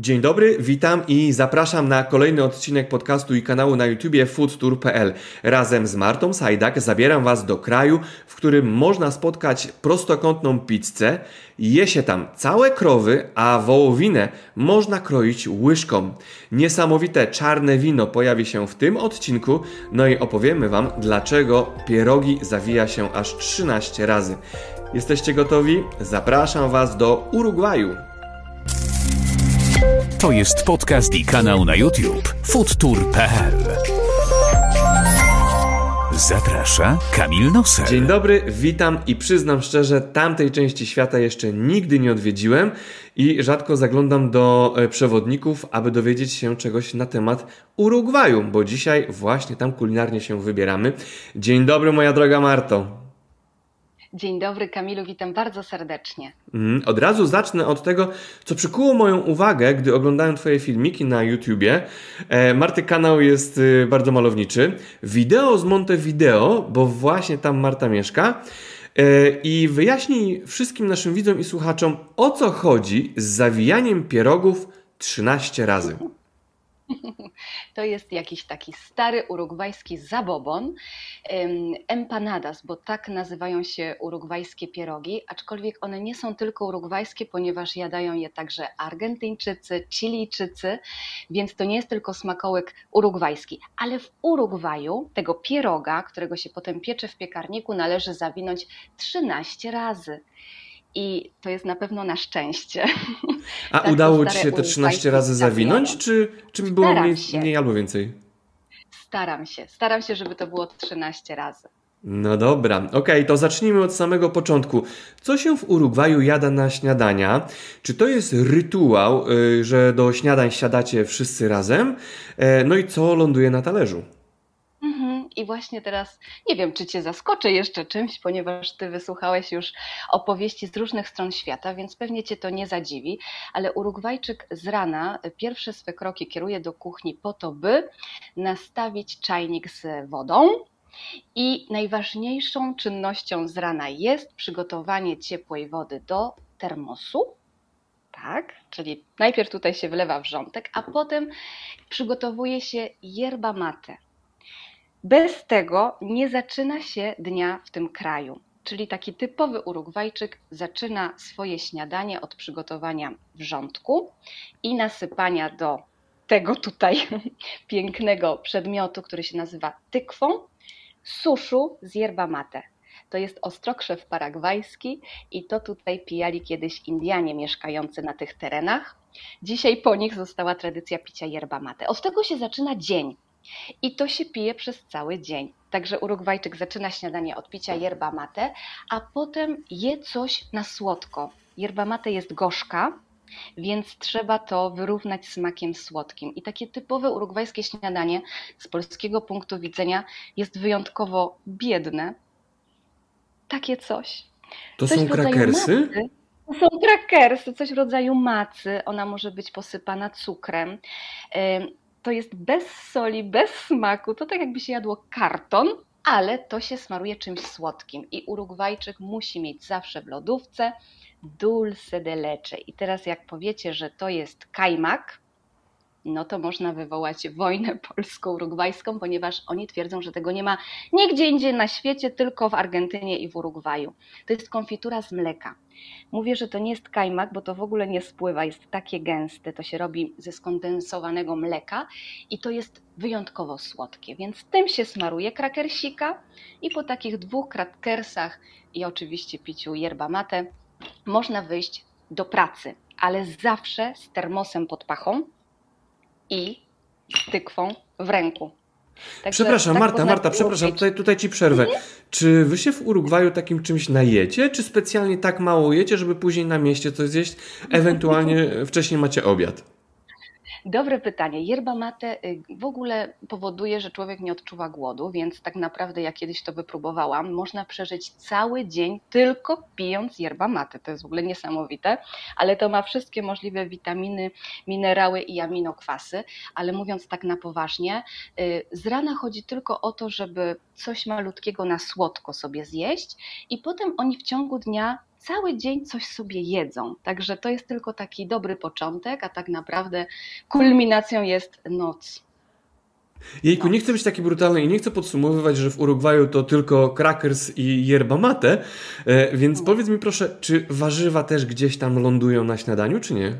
Dzień dobry, witam i zapraszam na kolejny odcinek podcastu i kanału na YouTubie foodtour.pl. Razem z Martą Sajdak zabieram Was do kraju, w którym można spotkać prostokątną pizzę. Je się tam całe krowy, a wołowinę można kroić łyżką. Niesamowite czarne wino pojawi się w tym odcinku, no i opowiemy Wam, dlaczego pierogi zawija się aż 13 razy. Jesteście gotowi? Zapraszam Was do Urugwaju. To jest podcast i kanał na YouTube foodtour.pl Zaprasza Kamil Noser. Dzień dobry, witam i przyznam szczerze, tamtej części świata jeszcze nigdy nie odwiedziłem i rzadko zaglądam do e, przewodników, aby dowiedzieć się czegoś na temat Urugwaju, bo dzisiaj właśnie tam kulinarnie się wybieramy. Dzień dobry, moja droga Marto. Dzień dobry Kamilu, witam bardzo serdecznie. Mm, od razu zacznę od tego, co przykuło moją uwagę, gdy oglądałem Twoje filmiki na YouTubie. E, Marty kanał jest y, bardzo malowniczy. Wideo z Montevideo, bo właśnie tam Marta mieszka. E, I wyjaśnij wszystkim naszym widzom i słuchaczom, o co chodzi z zawijaniem pierogów 13 razy. To jest jakiś taki stary urugwajski zabobon, empanadas, bo tak nazywają się urugwajskie pierogi, aczkolwiek one nie są tylko urugwajskie, ponieważ jadają je także Argentyńczycy, Chilijczycy, więc to nie jest tylko smakołyk urugwajski. Ale w Urugwaju tego pieroga, którego się potem piecze w piekarniku, należy zawinąć 13 razy. I to jest na pewno na szczęście. A tak udało Ci się te 13 razy zawinąć, czy, czy było mniej, mniej albo więcej? Staram się. Staram się, żeby to było 13 razy. No dobra, okej, okay, to zacznijmy od samego początku. Co się w Urugwaju jada na śniadania? Czy to jest rytuał, y, że do śniadań siadacie wszyscy razem? E, no i co ląduje na talerzu? I właśnie teraz nie wiem, czy Cię zaskoczę jeszcze czymś, ponieważ Ty wysłuchałeś już opowieści z różnych stron świata, więc pewnie Cię to nie zadziwi, ale Urugwajczyk z rana pierwsze swe kroki kieruje do kuchni po to, by nastawić czajnik z wodą. I najważniejszą czynnością z rana jest przygotowanie ciepłej wody do termosu, tak? Czyli najpierw tutaj się wlewa wrzątek, a potem przygotowuje się yerba mate. Bez tego nie zaczyna się dnia w tym kraju. Czyli taki typowy Urugwajczyk zaczyna swoje śniadanie od przygotowania wrzątku i nasypania do tego tutaj pięknego przedmiotu, który się nazywa tykwą, suszu z yerba mate. To jest ostrokrzew paragwajski i to tutaj pijali kiedyś Indianie mieszkający na tych terenach. Dzisiaj po nich została tradycja picia yerba mate. Od tego się zaczyna dzień. I to się pije przez cały dzień. Także Urugwajczyk zaczyna śniadanie od picia yerba mate, a potem je coś na słodko. Yerba mate jest gorzka, więc trzeba to wyrównać smakiem słodkim. I takie typowe urugwajskie śniadanie z polskiego punktu widzenia jest wyjątkowo biedne. Takie coś. To coś są krakersy? To są krakersy, coś w rodzaju macy. Ona może być posypana cukrem to jest bez soli, bez smaku. To tak jakby się jadło karton, ale to się smaruje czymś słodkim. I Urugwajczyk musi mieć zawsze w lodówce dulce de leche. I teraz jak powiecie, że to jest kajmak, no to można wywołać wojnę polsko-urugwajską, ponieważ oni twierdzą, że tego nie ma nigdzie indziej na świecie, tylko w Argentynie i w Urugwaju. To jest konfitura z mleka. Mówię, że to nie jest kajmak, bo to w ogóle nie spływa, jest takie gęste, to się robi ze skondensowanego mleka i to jest wyjątkowo słodkie, więc tym się smaruje krakersika i po takich dwóch krakersach i oczywiście piciu yerba mate można wyjść do pracy, ale zawsze z termosem pod pachą, i z tykwą w ręku. Także przepraszam, tak Marta, Marta, przepraszam, tutaj, tutaj ci przerwę. Mhm. Czy wy się w Urugwaju takim czymś najecie, czy specjalnie tak mało jecie, żeby później na mieście coś zjeść, ewentualnie wcześniej macie obiad? Dobre pytanie. Yerba mate y, w ogóle powoduje, że człowiek nie odczuwa głodu, więc tak naprawdę ja kiedyś to wypróbowałam. Można przeżyć cały dzień tylko pijąc yerba mate. To jest w ogóle niesamowite, ale to ma wszystkie możliwe witaminy, minerały i aminokwasy. Ale mówiąc tak na poważnie, y, z rana chodzi tylko o to, żeby coś malutkiego na słodko sobie zjeść i potem oni w ciągu dnia cały dzień coś sobie jedzą. Także to jest tylko taki dobry początek, a tak naprawdę kulminacją jest noc. Jejku, nie chcę być taki brutalny i nie chcę podsumowywać, że w Urugwaju to tylko crackers i yerba mate, e, więc powiedz mi proszę, czy warzywa też gdzieś tam lądują na śniadaniu, czy nie?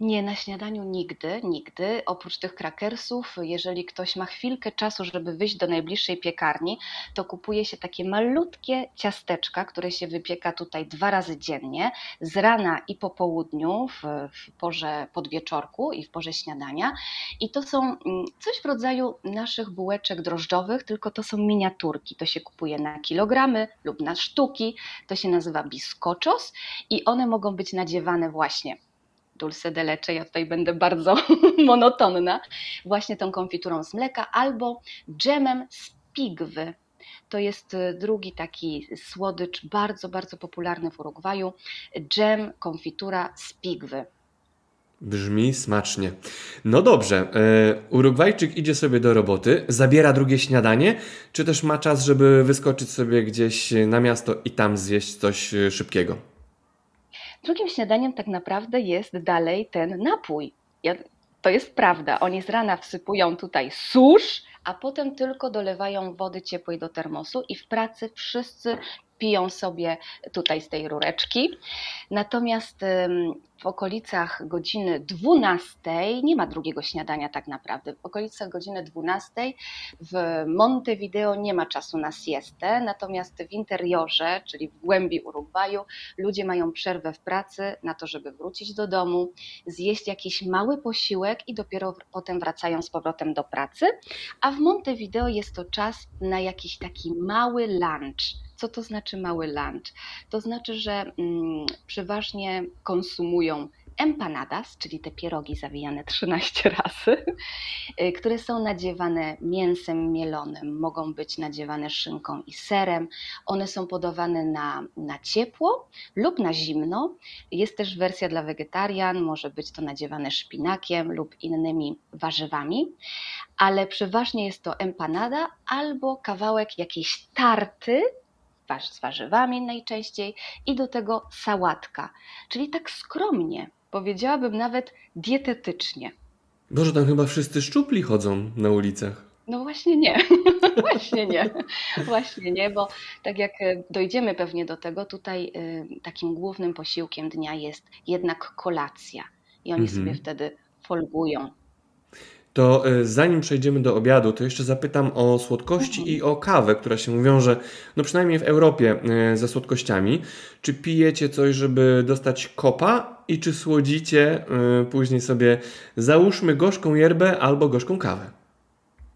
Nie, na śniadaniu nigdy, nigdy. Oprócz tych krakersów, jeżeli ktoś ma chwilkę czasu, żeby wyjść do najbliższej piekarni, to kupuje się takie malutkie ciasteczka, które się wypieka tutaj dwa razy dziennie, z rana i po południu, w, w porze podwieczorku i w porze śniadania. I to są mm, coś w rodzaju naszych bułeczek drożdżowych, tylko to są miniaturki. To się kupuje na kilogramy lub na sztuki. To się nazywa biskoczos i one mogą być nadziewane właśnie dulce de leche, ja tutaj będę bardzo monotonna, właśnie tą konfiturą z mleka albo dżemem z pigwy. To jest y, drugi taki słodycz bardzo, bardzo popularny w Urugwaju. Dżem, konfitura z pigwy. Brzmi smacznie. No dobrze, e, Urugwajczyk idzie sobie do roboty, zabiera drugie śniadanie, czy też ma czas, żeby wyskoczyć sobie gdzieś na miasto i tam zjeść coś e, szybkiego? Drugim śniadaniem tak naprawdę jest dalej ten napój. Ja, to jest prawda. Oni z rana wsypują tutaj susz, a potem tylko dolewają wody ciepłej do termosu i w pracy wszyscy piją sobie tutaj z tej rureczki. Natomiast w okolicach godziny 12 nie ma drugiego śniadania tak naprawdę. W okolicach godziny 12 w Montevideo nie ma czasu na siestę, natomiast w interiorze, czyli w głębi Urugwaju, ludzie mają przerwę w pracy na to, żeby wrócić do domu, zjeść jakiś mały posiłek i dopiero potem wracają z powrotem do pracy. A w Montevideo jest to czas na jakiś taki mały lunch co to znaczy mały lunch? To znaczy, że mm, przeważnie konsumują empanadas, czyli te pierogi zawijane 13 razy, y, które są nadziewane mięsem mielonym, mogą być nadziewane szynką i serem. One są podawane na, na ciepło lub na zimno. Jest też wersja dla wegetarian, może być to nadziewane szpinakiem lub innymi warzywami, ale przeważnie jest to empanada albo kawałek jakiejś tarty z warzywami najczęściej i do tego sałatka, czyli tak skromnie, powiedziałabym nawet dietetycznie. Boże, tam chyba wszyscy szczupli chodzą na ulicach. No właśnie nie, właśnie nie, właśnie nie, bo tak jak e, dojdziemy pewnie do tego, tutaj e, takim głównym posiłkiem dnia jest jednak kolacja i oni mhm. sobie wtedy folgują to e, zanim przejdziemy do obiadu, to jeszcze zapytam o słodkości mhm. i o kawę, która się wiąże, no przynajmniej w Europie, e, ze słodkościami. Czy pijecie coś, żeby dostać kopa i czy słodzicie e, później sobie, załóżmy, gorzką yerbę albo gorzką kawę?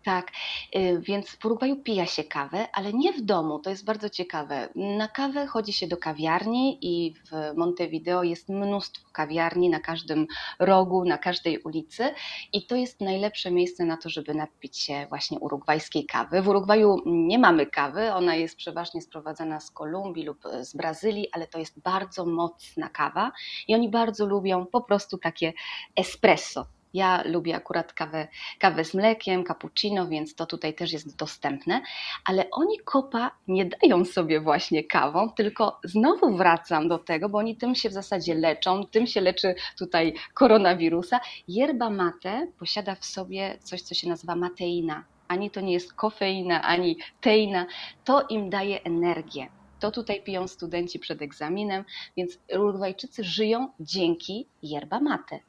Tak, y, więc w Urugwaju pija się kawę, ale nie w domu, to jest bardzo ciekawe. Na kawę chodzi się do kawiarni i w Montevideo jest mnóstwo kawiarni na każdym rogu, na każdej ulicy i to jest najlepsze miejsce na to, żeby napić się właśnie urugwajskiej kawy. W Urugwaju nie mamy kawy, ona jest przeważnie sprowadzana z Kolumbii lub z Brazylii, ale to jest bardzo mocna kawa i oni bardzo lubią po prostu takie espresso, ja lubię akurat kawę, kawę z mlekiem, cappuccino, więc to tutaj też jest dostępne, ale oni kopa nie dają sobie właśnie kawą, tylko znowu wracam do tego, bo oni tym się w zasadzie leczą, tym się leczy tutaj koronawirusa. Yerba mate posiada w sobie coś, co się nazywa mateina. Ani to nie jest kofeina, ani teina. To im daje energię. To tutaj piją studenci przed egzaminem, więc Urugwajczycy żyją dzięki yerba mate.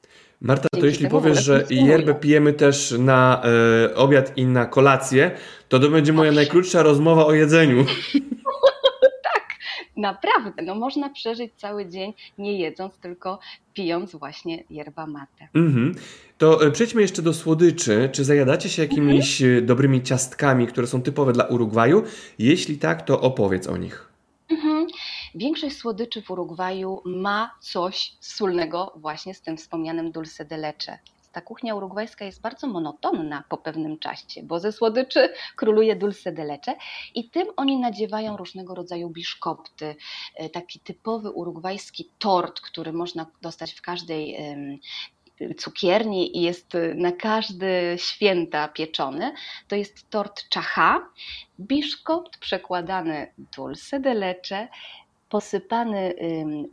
Marta, to jeśli powiesz, że yerbę pijemy też na e, obiad i na kolację, to to będzie moja najkrótsza rozmowa o jedzeniu. tak, naprawdę. No można przeżyć cały dzień nie jedząc, tylko pijąc właśnie yerba mate. Mhm. To e, przejdźmy jeszcze do słodyczy. Czy zajadacie się jakimiś mhm. dobrymi ciastkami, które są typowe dla Urugwaju? Jeśli tak, to opowiedz o nich. Większość słodyczy w Urugwaju ma coś wspólnego właśnie z tym wspomnianym dulce de leche. Ta kuchnia urugwajska jest bardzo monotonna po pewnym czasie, bo ze słodyczy króluje dulce de leche i tym oni nadziewają różnego rodzaju biszkopty. E, taki typowy urugwajski tort, który można dostać w każdej cukierni i jest na każde święta pieczony, to jest tort czacha, biszkopt przekładany dulce de leche, posypany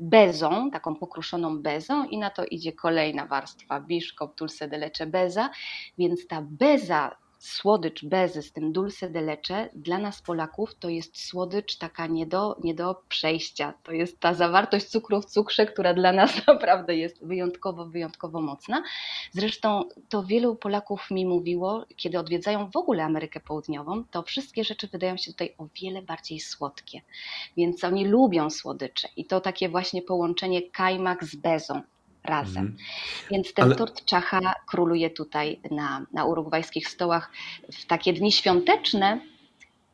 bezą, taką pokruszoną bezą i na to idzie kolejna warstwa. Biszkop, dulce de leche, beza, więc ta beza słodycz bezy z tym dulce de leche dla nas Polaków to jest słodycz taka nie do, nie do przejścia. To jest ta zawartość cukru w cukrze, która dla nas naprawdę jest wyjątkowo, wyjątkowo mocna. Zresztą to wielu Polaków mi mówiło, kiedy odwiedzają w ogóle Amerykę Południową, to wszystkie rzeczy wydają się tutaj o wiele bardziej słodkie. Więc oni lubią słodycze i to takie właśnie połączenie kajmak z bezą razem. Mhm. Więc ten Ale... tort czacha króluje tutaj na, na urugwajskich stołach w takie dni świąteczne,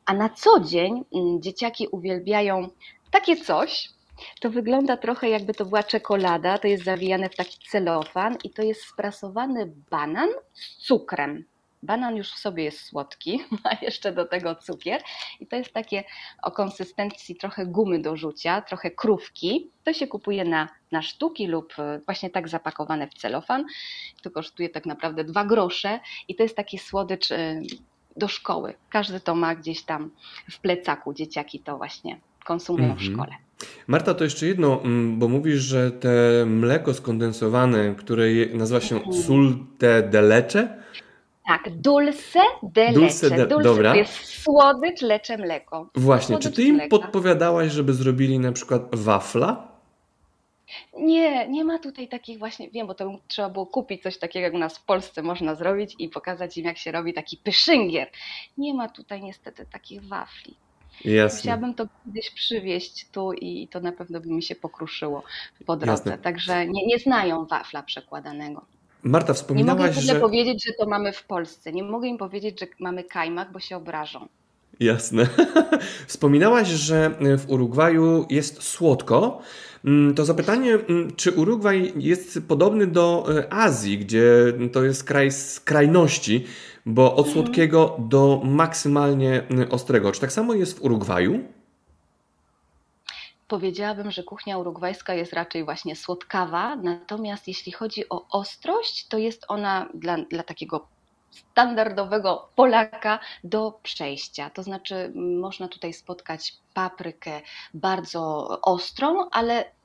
a na co dzień mm, dzieciaki uwielbiają takie coś. To wygląda trochę jakby to była czekolada, to jest zawijane w taki celofan i to jest sprasowany banan z cukrem. Banan już w sobie jest słodki, a jeszcze do tego cukier. I to jest takie o konsystencji trochę gumy do rzucia, trochę krówki. To się kupuje na, na sztuki lub e, właśnie tak zapakowane w celofan. To kosztuje tak naprawdę dwa grosze i to jest taki słodycz e, do szkoły. Każdy to ma gdzieś tam w plecaku. Dzieciaki to właśnie konsumują w mhm. szkole. Marta, to jeszcze jedno, mm, bo mówisz, że te mleko skondensowane, które nazywa się mhm. sulte de leche, tak, dulce de dulce leche. De, dulce dobra. to jest słodycz, lecze mleko. Właśnie, słodycz czy ty im podpowiadałaś, żeby zrobili na przykład wafla? Nie, nie ma tutaj takich właśnie, wiem, bo to trzeba było kupić coś takiego, jak u nas w Polsce można zrobić i pokazać im, jak się robi taki pyszyngier. Nie ma tutaj niestety takich wafli. Jasne. Chciałabym to kiedyś przywieźć tu i to na pewno by mi się pokruszyło po drodze. Jasne. Także nie, nie znają wafla przekładanego. Marta, wspominałaś, Nie mogę że... powiedzieć, że to mamy w Polsce. Nie mogę im powiedzieć, że mamy kajmak, bo się obrażą. Jasne. Wspominałaś, że w Urugwaju jest słodko. Mm, to zapytanie, mm, czy Urugwaj jest podobny do e, Azji, gdzie to jest kraj skrajności, bo od mhm. słodkiego do maksymalnie mm, ostrego. Czy tak samo jest w Urugwaju? Powiedziałabym, że kuchnia urugwajska jest raczej właśnie słodkawa, natomiast jeśli chodzi o ostrość, to jest ona dla, dla takiego standardowego Polaka do przejścia. To znaczy, można tutaj spotkać paprykę bardzo ostrą, ale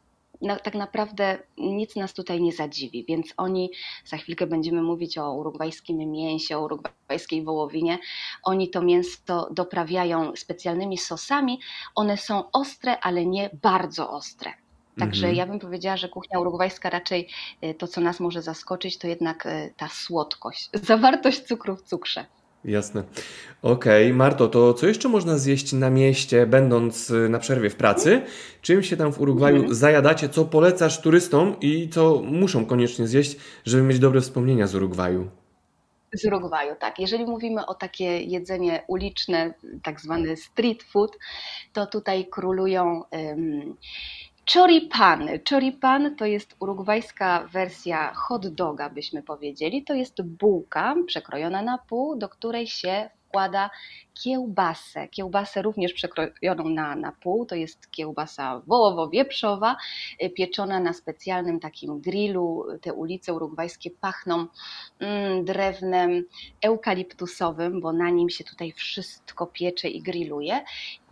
tak naprawdę nic nas tutaj nie zadziwi, więc oni, za chwilkę będziemy mówić o urugwajskim mięsie, o urugwajskiej wołowinie, oni to mięso doprawiają specjalnymi sosami, one są ostre, ale nie bardzo ostre. Także mhm. ja bym powiedziała, że kuchnia urugwajska raczej y, to, co nas może zaskoczyć, to jednak y, ta słodkość, zawartość cukru w cukrze. Jasne. Okej, okay. Marto, to co jeszcze można zjeść na mieście, będąc y, na przerwie w pracy? Czym się tam w Urugwaju mhm. zajadacie? Co polecasz turystom i co muszą koniecznie zjeść, żeby mieć dobre wspomnienia z Urugwaju? Z Urugwaju, tak. Jeżeli mówimy o takie jedzenie uliczne, tak zwany street food, to tutaj królują um, Choripany. Choripan to jest urugwajska wersja hot doga, byśmy powiedzieli. To jest bułka przekrojona na pół, do której się wkłada kiełbasę. Kiełbasę również przekrojoną na, na pół. To jest kiełbasa wołowo-wieprzowa, y, pieczona na specjalnym takim grillu. Te ulice urugwajskie pachną mm, drewnem eukaliptusowym, bo na nim się tutaj wszystko piecze i grilluje.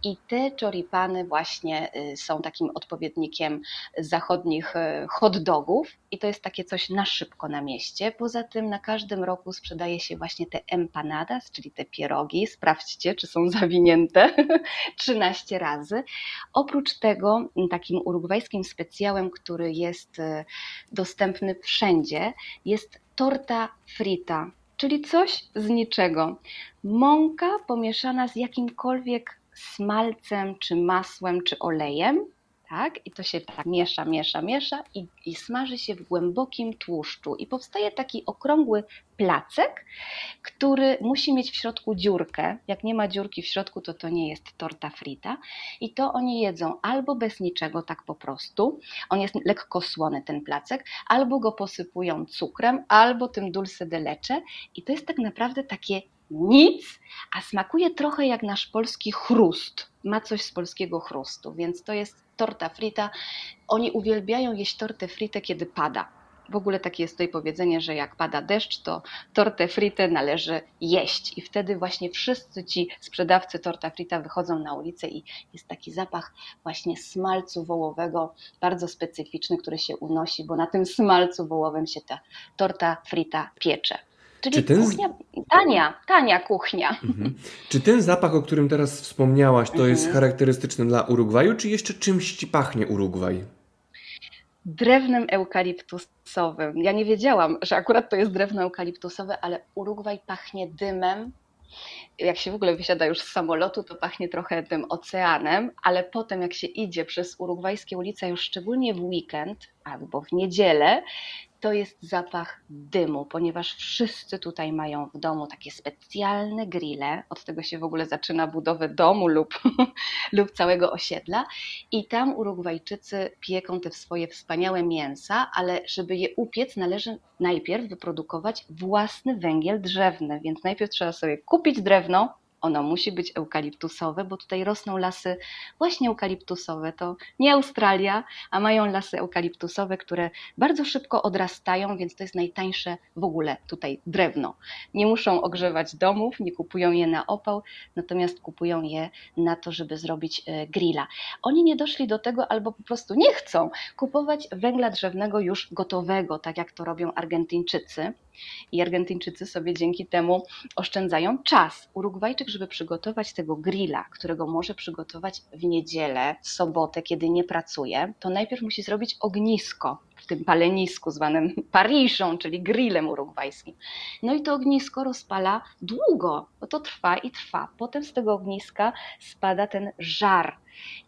I te choripany właśnie y, są takim odpowiednikiem zachodnich y, hot dogów i to jest takie coś na szybko na mieście. Poza tym na każdym roku sprzedaje się właśnie te empanadas, czyli te pierogi. Sprawdźcie, czy są zawinięte 13 razy. Oprócz tego takim urugwajskim specjałem, który jest y, dostępny wszędzie, jest torta frita, czyli coś z niczego. Mąka pomieszana z jakimkolwiek smalcem, czy masłem, czy olejem, tak? I to się tak miesza, miesza, miesza i, i smaży się w głębokim tłuszczu. I powstaje taki okrągły placek, który musi mieć w środku dziurkę. Jak nie ma dziurki w środku, to to nie jest torta frita. I to oni jedzą albo bez niczego, tak po prostu. On jest lekko słony, ten placek, albo go posypują cukrem, albo tym dulce de leche. I to jest tak naprawdę takie nic, a smakuje trochę jak nasz polski chrust. Ma coś z polskiego chrustu, więc to jest torta frita. Oni uwielbiają jeść tortę fritę, kiedy pada. W ogóle takie jest tutaj powiedzenie, że jak pada deszcz, to tortę fritę należy jeść. I wtedy właśnie wszyscy ci sprzedawcy torta frita wychodzą na ulicę i jest taki zapach właśnie smalcu wołowego, bardzo specyficzny, który się unosi, bo na tym smalcu wołowym się ta torta frita piecze. Czyli ten... kuchnia, tania, tania kuchnia. Mhm. Czy ten zapach, o którym teraz wspomniałaś, to mhm. jest charakterystyczny dla Urugwaju, czy jeszcze czymś ci pachnie Urugwaj? drewnem eukaliptusowym. Ja nie wiedziałam, że akurat to jest drewno eukaliptusowe, ale Urugwaj pachnie dymem. Jak się w ogóle wysiada już z samolotu, to pachnie trochę tym oceanem, ale potem jak się idzie przez urugwajskie ulice, już szczególnie w weekend albo w niedzielę, to jest zapach dymu, ponieważ wszyscy tutaj mają w domu takie specjalne grille. Od tego się w ogóle zaczyna budowę domu lub, lub całego osiedla. I tam Urugwajczycy pieką te swoje wspaniałe mięsa, ale żeby je upiec, należy najpierw wyprodukować własny węgiel drzewny. Więc najpierw trzeba sobie kupić drewno, ono musi być eukaliptusowe, bo tutaj rosną lasy właśnie eukaliptusowe. To nie Australia, a mają lasy eukaliptusowe, które bardzo szybko odrastają, więc to jest najtańsze w ogóle tutaj drewno. Nie muszą ogrzewać domów, nie kupują je na opał, natomiast kupują je na to, żeby zrobić e, grilla. Oni nie doszli do tego albo po prostu nie chcą kupować węgla drzewnego już gotowego, tak jak to robią Argentyńczycy i Argentyńczycy sobie dzięki temu oszczędzają czas. Urugwajczyk, żeby przygotować tego grilla, którego może przygotować w niedzielę, w sobotę, kiedy nie pracuje, to najpierw musi zrobić ognisko w tym palenisku zwanym Paryżą, czyli grillem urugwajskim. No i to ognisko rozpala długo, bo to trwa i trwa. Potem z tego ogniska spada ten żar.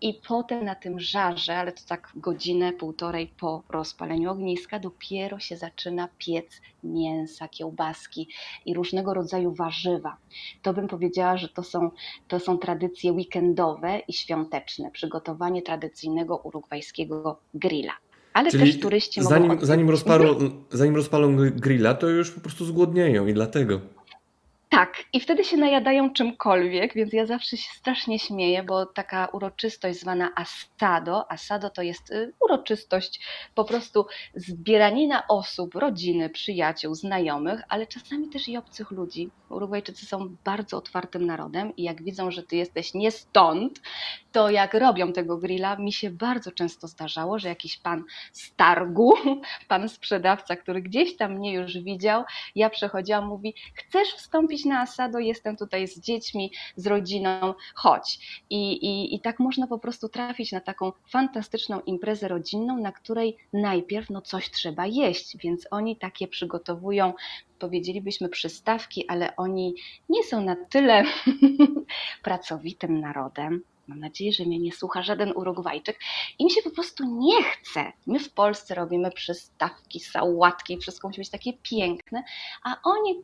I potem na tym żarze, ale to tak godzinę, półtorej po rozpaleniu ogniska, dopiero się zaczyna piec mięsa, kiełbaski i różnego rodzaju warzywa. To bym powiedziała, że to są, to są tradycje weekendowe i świąteczne, przygotowanie tradycyjnego urugwajskiego grilla. Ale Czyli też turyści zanim, mogą... Zanim rozpalą, zanim rozpalą grilla, to już po prostu zgłodnieją i dlatego. Tak, i wtedy się najadają czymkolwiek, więc ja zawsze się strasznie śmieję, bo taka uroczystość zwana asado, asado to jest y, uroczystość po prostu zbieranina osób, rodziny, przyjaciół, znajomych, ale czasami też i obcych ludzi. Urugwajczycy są bardzo otwartym narodem i jak widzą, że ty jesteś nie stąd, to jak robią tego grilla, mi się bardzo często zdarzało, że jakiś pan z targu, pan sprzedawca, który gdzieś tam mnie już widział, ja przechodziłam, mówi, chcesz wstąpić na Asado, jestem tutaj z dziećmi, z rodziną, chodź. I, i, I tak można po prostu trafić na taką fantastyczną imprezę rodzinną, na której najpierw no coś trzeba jeść, więc oni takie przygotowują powiedzielibyśmy przystawki, ale oni nie są na tyle pracowitym narodem, Mam nadzieję, że mnie nie słucha żaden Urugwajczyk. Im się po prostu nie chce. My w Polsce robimy przystawki, sałatki, wszystko musi być takie piękne, a oni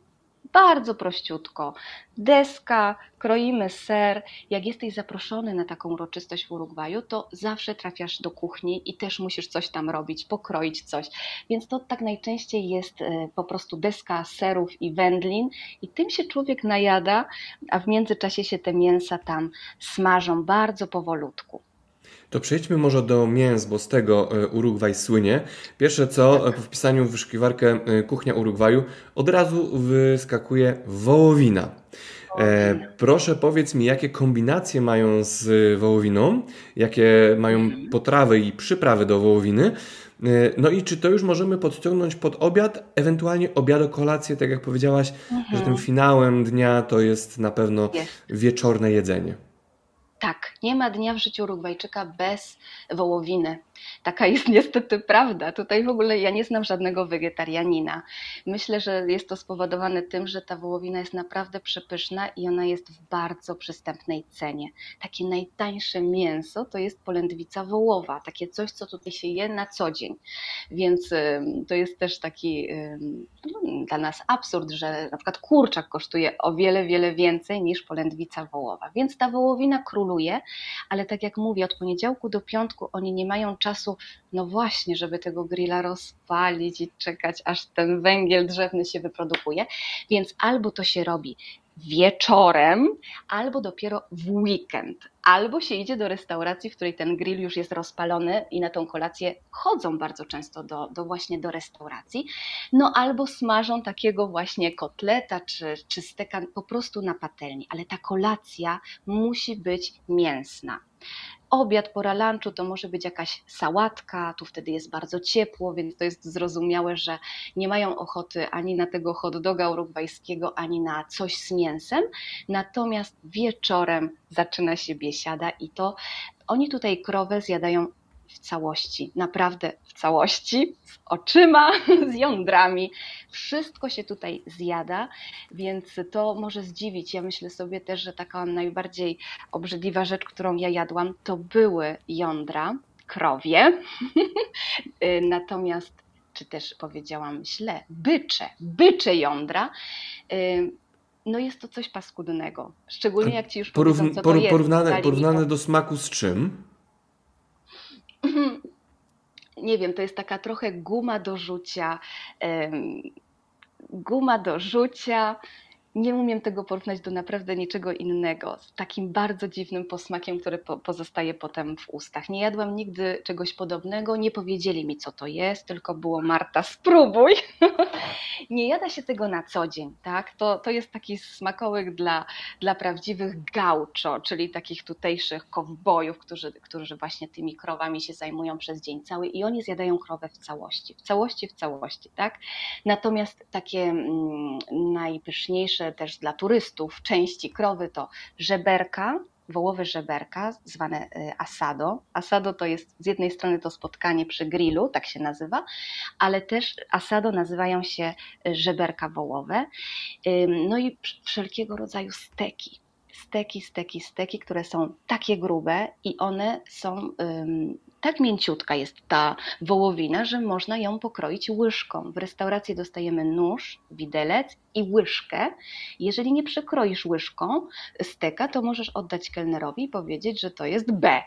bardzo prościutko. Deska, kroimy ser. Jak jesteś zaproszony na taką uroczystość w Urugwaju, to zawsze trafiasz do kuchni i też musisz coś tam robić, pokroić coś. Więc to tak najczęściej jest e, po prostu deska serów i wędlin i tym się człowiek najada, a w międzyczasie się te mięsa tam smażą bardzo powolutku. To przejdźmy może do mięs, bo z tego e, Urugwaj słynie. Pierwsze co, e, po wpisaniu w wyszukiwarkę e, kuchnia Urugwaju, od razu wyskakuje wołowina. E, proszę powiedz mi, jakie kombinacje mają z wołowiną, jakie mają mhm. potrawy i przyprawy do wołowiny. No i czy to już możemy podciągnąć pod obiad, ewentualnie obiad kolację, tak jak powiedziałaś, mhm. że tym finałem dnia to jest na pewno wieczorne jedzenie. Tak, nie ma dnia w życiu Urugwajczyka bez wołowiny. Taka jest niestety prawda. Tutaj w ogóle ja nie znam żadnego wegetarianina. Myślę, że jest to spowodowane tym, że ta wołowina jest naprawdę przepyszna i ona jest w bardzo przystępnej cenie. Takie najtańsze mięso to jest polędwica wołowa, takie coś, co tutaj się je na co dzień. Więc to jest też taki no, dla nas absurd, że na przykład kurczak kosztuje o wiele, wiele więcej niż polędwica wołowa. Więc ta wołowina króluje, ale tak jak mówię, od poniedziałku do piątku oni nie mają czasu no właśnie, żeby tego grilla rozpalić i czekać, aż ten węgiel drzewny się wyprodukuje. Więc albo to się robi wieczorem albo dopiero w weekend. Albo się idzie do restauracji, w której ten grill już jest rozpalony i na tą kolację chodzą bardzo często do, do właśnie do restauracji. No albo smażą takiego właśnie kotleta czy, czy steka po prostu na patelni. Ale ta kolacja musi być mięsna obiad, pora lunchu to może być jakaś sałatka, tu wtedy jest bardzo ciepło, więc to jest zrozumiałe, że nie mają ochoty ani na tego hot doga urugwajskiego, ani na coś z mięsem. Natomiast wieczorem zaczyna się biesiada i to oni tutaj krowę zjadają w całości, naprawdę w całości, z oczyma, z jądrami. Wszystko się tutaj zjada, więc to może zdziwić. Ja myślę sobie też, że taka najbardziej obrzydliwa rzecz, którą ja jadłam, to były jądra krowie. Natomiast, czy też powiedziałam źle, bycze, bycze jądra no jest to coś paskudnego. Szczególnie jak ci już Porówn- powiedzą, co to jest. Porównane, porównane do smaku z czym? nie wiem, to jest taka trochę guma do rzucia, guma do rzucia, nie umiem tego porównać do naprawdę niczego innego, z takim bardzo dziwnym posmakiem, który po, pozostaje potem w ustach. Nie jadłam nigdy czegoś podobnego, nie powiedzieli mi, co to jest, tylko było Marta, spróbuj. nie jada się tego na co dzień, tak? To, to jest taki smakołyk dla, dla prawdziwych gaucho, czyli takich tutejszych kowbojów, którzy, którzy właśnie tymi krowami się zajmują przez dzień cały i oni zjadają krowę w całości, w całości, w całości, tak? Natomiast takie mm, najpyszniejsze też dla turystów części krowy to żeberka, wołowe żeberka, zwane y, asado. Asado to jest z jednej strony to spotkanie przy grillu, tak się nazywa, ale też asado nazywają się y, żeberka wołowe. No i wszelkiego rodzaju steki. Steki, steki, steki, które są takie grube i one są tak mięciutka jest ta wołowina, że można ją pokroić łyżką. W restauracji dostajemy nóż, widelec i łyżkę. Jeżeli nie przekroisz łyżką steka, to możesz oddać kelnerowi i powiedzieć, że to jest B,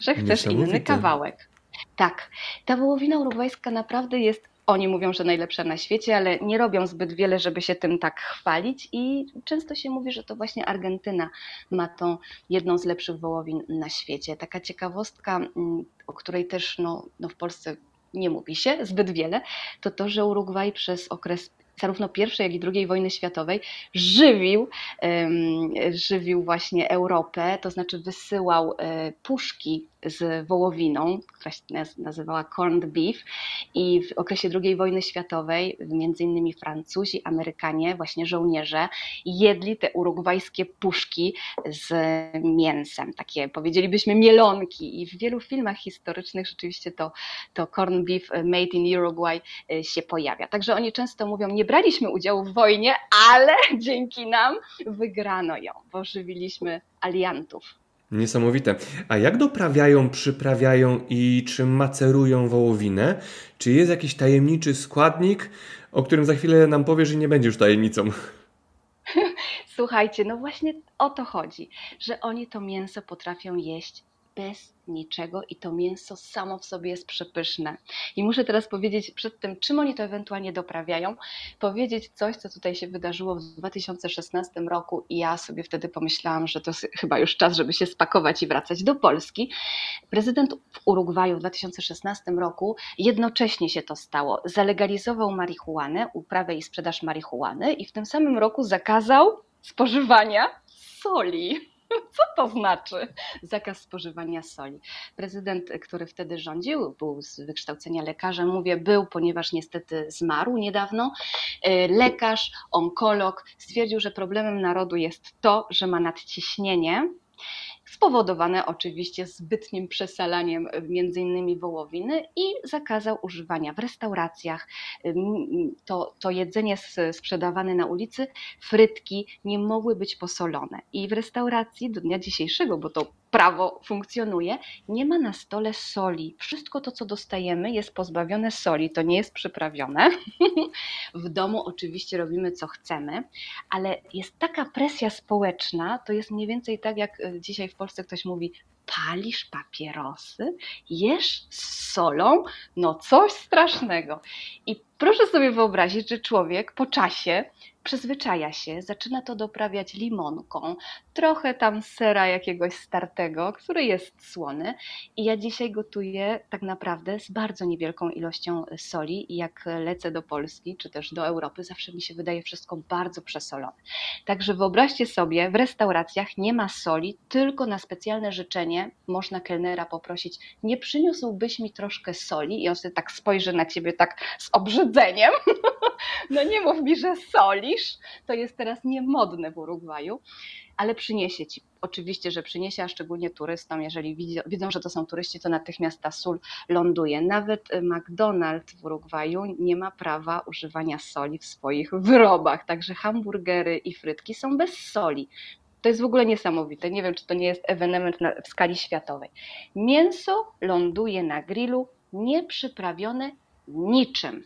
że chcesz inny kawałek. Tak, ta wołowina urugwajska naprawdę jest oni mówią, że najlepsza na świecie, ale nie robią zbyt wiele, żeby się tym tak chwalić i często się mówi, że to właśnie Argentyna ma tą jedną z lepszych wołowin na świecie. Taka ciekawostka, mm, o której też no, no w Polsce nie mówi się zbyt wiele, to to, że Urugwaj przez okres zarówno I, jak i II wojny światowej żywił, żywił właśnie Europę, to znaczy wysyłał e, puszki z wołowiną, która się nazywała corned beef i w okresie II wojny światowej między innymi Francuzi, Amerykanie, właśnie żołnierze jedli te urugwajskie puszki z mięsem, takie powiedzielibyśmy mielonki i w wielu filmach historycznych rzeczywiście to, to corned beef made in Uruguay e, się pojawia. Także oni często mówią, nie braliśmy udziału w wojnie, ale dzięki nam wygrano ją, bo żywiliśmy aliantów. Niesamowite. A jak doprawiają, przyprawiają i czy macerują wołowinę? Czy jest jakiś tajemniczy składnik, o którym za chwilę nam powiesz i nie będzie już tajemnicą? Słuchajcie, no właśnie o to chodzi, że oni to mięso potrafią jeść bez niczego i to mięso samo w sobie jest przepyszne. I muszę teraz powiedzieć przed tym, czym oni to ewentualnie doprawiają, powiedzieć coś, co tutaj się wydarzyło w 2016 roku i ja sobie wtedy pomyślałam, że to chyba już czas, żeby się spakować i wracać do Polski. Prezydent w Urugwaju w 2016 roku jednocześnie się to stało. Zalegalizował marihuanę, uprawę i sprzedaż marihuany i w tym samym roku zakazał spożywania soli. Co to znaczy zakaz spożywania soli? Prezydent, który wtedy rządził, był z wykształcenia lekarza, mówię był, ponieważ niestety zmarł niedawno. E, lekarz, onkolog stwierdził, że problemem narodu jest to, że ma nadciśnienie spowodowane oczywiście zbytnim przesalaniem między innymi wołowiny i zakazał używania w restauracjach. To, to jedzenie sprzedawane na ulicy, frytki nie mogły być posolone. I w restauracji do dnia dzisiejszego, bo to prawo funkcjonuje, nie ma na stole soli. Wszystko to, co dostajemy, jest pozbawione soli, to nie jest przyprawione. w domu oczywiście robimy, co chcemy, ale jest taka presja społeczna, to jest mniej więcej tak, jak e, dzisiaj w Polsce ktoś mówi, palisz papierosy, jesz z solą, no coś strasznego. I proszę sobie wyobrazić, że człowiek po czasie przyzwyczaja się, zaczyna to doprawiać limonką, trochę tam sera jakiegoś startego, który jest słony. I ja dzisiaj gotuję tak naprawdę z bardzo niewielką ilością soli. I jak lecę do Polski czy też do Europy, zawsze mi się wydaje wszystko bardzo przesolone. Także wyobraźcie sobie, w restauracjach nie ma soli, tylko na specjalne życzenie można kelnera poprosić, nie przyniósłbyś mi troszkę soli? I on sobie tak spojrzy na ciebie tak z obrzydzeniem. no nie mów mi, że solisz. To jest teraz niemodne w Urugwaju, ale przyniesie ci. Oczywiście, że przyniesie, a szczególnie turystom, jeżeli widzą, że to są turyści, to natychmiast ta sól ląduje. Nawet McDonald's w Urugwaju nie ma prawa używania soli w swoich wyrobach, także hamburgery i frytki są bez soli. To jest w ogóle niesamowite. Nie wiem, czy to nie jest ewenement w skali światowej. Mięso ląduje na grillu nieprzyprawione niczym.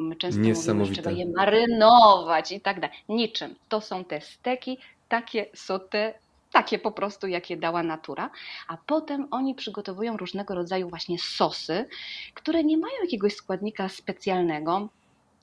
My często mówimy, że trzeba je marynować i tak dalej. Niczym. To są te steki, takie sote, takie po prostu, jakie dała natura, a potem oni przygotowują różnego rodzaju właśnie sosy, które nie mają jakiegoś składnika specjalnego,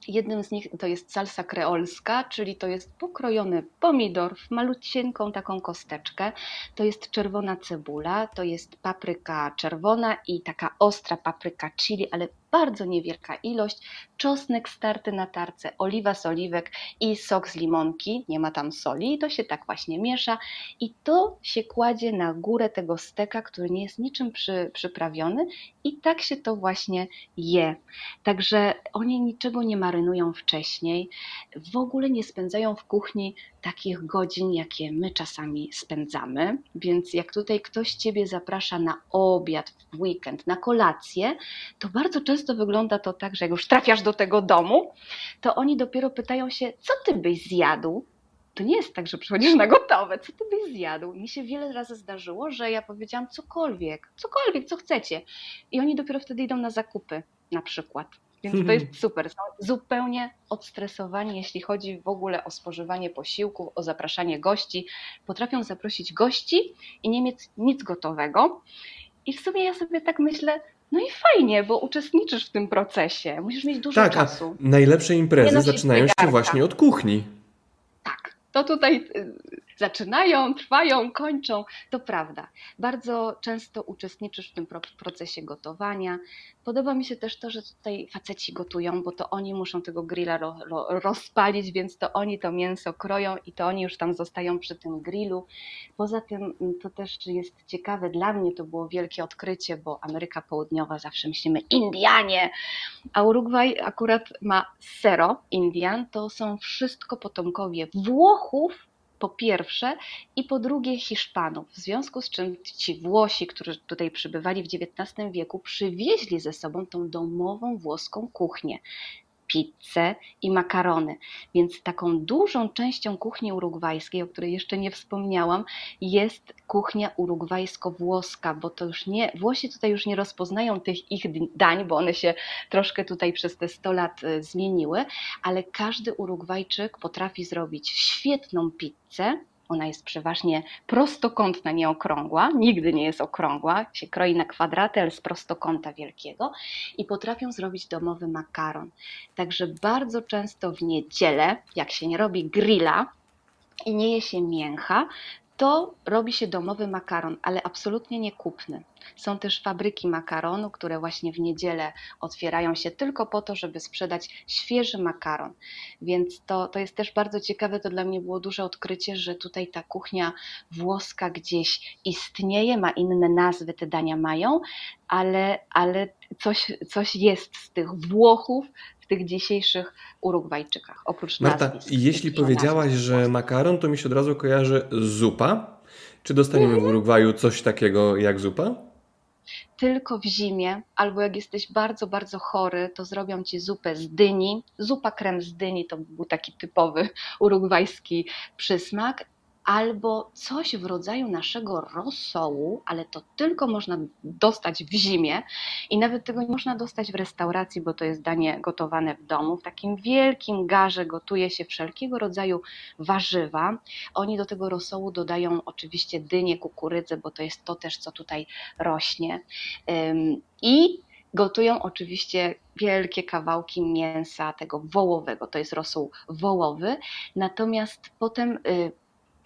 Jednym z nich to jest salsa kreolska, czyli to jest pokrojony pomidor w malucinką taką kosteczkę, to jest czerwona cebula, to jest papryka czerwona i taka ostra papryka chili, ale bardzo niewielka ilość, czosnek starty na tarce, oliwa z oliwek i sok z limonki, nie ma tam soli, to się tak właśnie miesza. I to się kładzie na górę tego steka, który nie jest niczym przy, przyprawiony. I tak się to właśnie je. Także oni niczego nie marynują wcześniej, w ogóle nie spędzają w kuchni takich godzin, jakie my czasami spędzamy. Więc jak tutaj ktoś Ciebie zaprasza na obiad w weekend, na kolację, to bardzo często wygląda to tak, że jak już trafiasz do tego domu, to oni dopiero pytają się, co Ty byś zjadł? To nie jest tak, że przychodzisz na gotowe, co Ty byś zjadł? Mi się wiele razy zdarzyło, że ja powiedziałam cokolwiek, cokolwiek, co chcecie. I oni dopiero wtedy idą na zakupy na przykład. Więc to jest super. Są zupełnie odstresowani, jeśli chodzi w ogóle o spożywanie posiłków, o zapraszanie gości. Potrafią zaprosić gości i nie mieć nic gotowego. I w sumie ja sobie tak myślę, no i fajnie, bo uczestniczysz w tym procesie. Musisz mieć dużo tak, czasu. A najlepsze imprezy zaczynają się właśnie od kuchni. Tak. To tutaj y, zaczynają, trwają, kończą. To prawda. Bardzo często uczestniczysz w tym procesie gotowania. Podoba mi się też to, że tutaj faceci gotują, bo to oni muszą tego grilla ro, ro, rozpalić, więc to oni to mięso kroją i to oni już tam zostają przy tym grillu. Poza tym mm, to też jest ciekawe, dla mnie to było wielkie odkrycie, bo Ameryka Południowa zawsze myślimy Indianie, a Urugwaj akurat ma zero Indian, to są wszystko potomkowie Włochów, po pierwsze i po drugie Hiszpanów, w związku z czym ci Włosi, którzy tutaj przybywali w XIX wieku, przywieźli ze sobą tą domową włoską kuchnię pizzę i makarony. Więc taką dużą częścią kuchni urugwajskiej, o której jeszcze nie wspomniałam, jest kuchnia urugwajsko-włoska, bo to już nie, Włosi tutaj już nie rozpoznają tych ich dań, bo one się troszkę tutaj przez te 100 lat e, zmieniły, ale każdy Urugwajczyk potrafi zrobić świetną pizzę, ona jest przeważnie prostokątna, nie okrągła, nigdy nie jest okrągła, się kroi na kwadraty, ale z prostokąta wielkiego i potrafią zrobić domowy makaron. Także bardzo często w niedzielę, jak się nie robi grilla, i nie je się mięcha, to robi się domowy makaron, ale absolutnie nie kupny. Są też fabryki makaronu, które właśnie w niedzielę otwierają się tylko po to, żeby sprzedać świeży makaron. Więc to, to jest też bardzo ciekawe, to dla mnie było duże odkrycie, że tutaj ta kuchnia włoska gdzieś istnieje, ma inne nazwy, te dania mają, ale, ale coś, coś jest z tych Włochów, w tych dzisiejszych Urugwajczykach, oprócz Marta, nazwisk. jeśli powiedziałaś, że makaron, to mi się od razu kojarzy zupa. Czy dostaniemy w Urugwaju coś takiego jak zupa? Tylko w zimie, albo jak jesteś bardzo, bardzo chory, to zrobią ci zupę z dyni. Zupa krem z dyni to był taki typowy urugwajski przysmak albo coś w rodzaju naszego rosołu, ale to tylko można dostać w zimie i nawet tego nie można dostać w restauracji, bo to jest danie gotowane w domu. W takim wielkim garze gotuje się wszelkiego rodzaju warzywa. Oni do tego rosołu dodają oczywiście dynię, kukurydzę, bo to jest to też, co tutaj rośnie. I Gotują oczywiście wielkie kawałki mięsa tego wołowego, to jest rosół wołowy, natomiast potem y,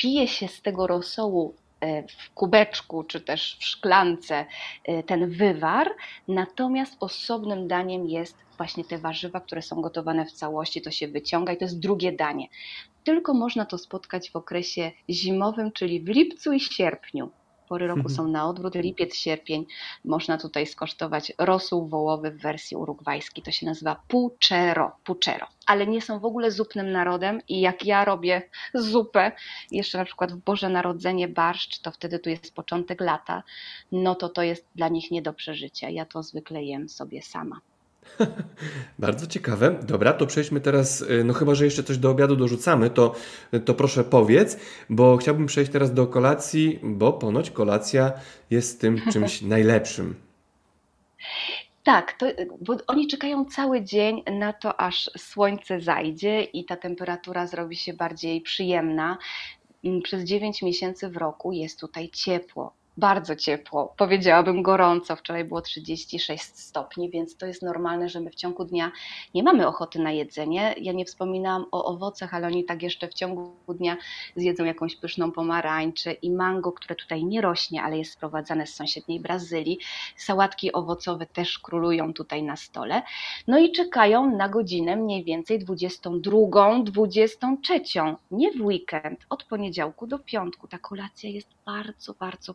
pije się z tego rosołu y, w kubeczku czy też w szklance y, ten wywar, natomiast osobnym daniem jest właśnie te warzywa, które są gotowane w całości, to się wyciąga i to jest drugie danie. Tylko można to spotkać w okresie zimowym, czyli w lipcu i sierpniu pory roku mhm. są na odwrót, lipiec, sierpień. Można tutaj skosztować rosół wołowy w wersji urugwajskiej. To się nazywa puchero, puchero. Ale nie są w ogóle zupnym narodem i jak ja robię zupę, jeszcze na przykład w Boże Narodzenie barszcz, to wtedy tu jest początek lata, no to to jest dla nich nie do przeżycia. Ja to zwykle jem sobie sama. Bardzo ciekawe. Dobra, to przejdźmy teraz, y, no chyba, że jeszcze coś do obiadu dorzucamy, to, to proszę powiedz, bo chciałbym przejść teraz do kolacji, bo ponoć kolacja jest tym czymś najlepszym. Tak, to, bo oni czekają cały dzień na to, aż słońce zajdzie i ta temperatura zrobi się bardziej przyjemna. Mm, przez 9 miesięcy w roku jest tutaj ciepło bardzo ciepło, powiedziałabym gorąco. Wczoraj było 36 stopni, więc to jest normalne, że my w ciągu dnia nie mamy ochoty na jedzenie. Ja nie wspominałam o owocach, ale oni tak jeszcze w ciągu dnia zjedzą jakąś pyszną pomarańczę i mango, które tutaj nie rośnie, ale jest sprowadzane z sąsiedniej Brazylii. Sałatki owocowe też królują tutaj na stole. No i czekają na godzinę mniej więcej 22, 23, nie w weekend, od poniedziałku do piątku. Ta kolacja jest bardzo, bardzo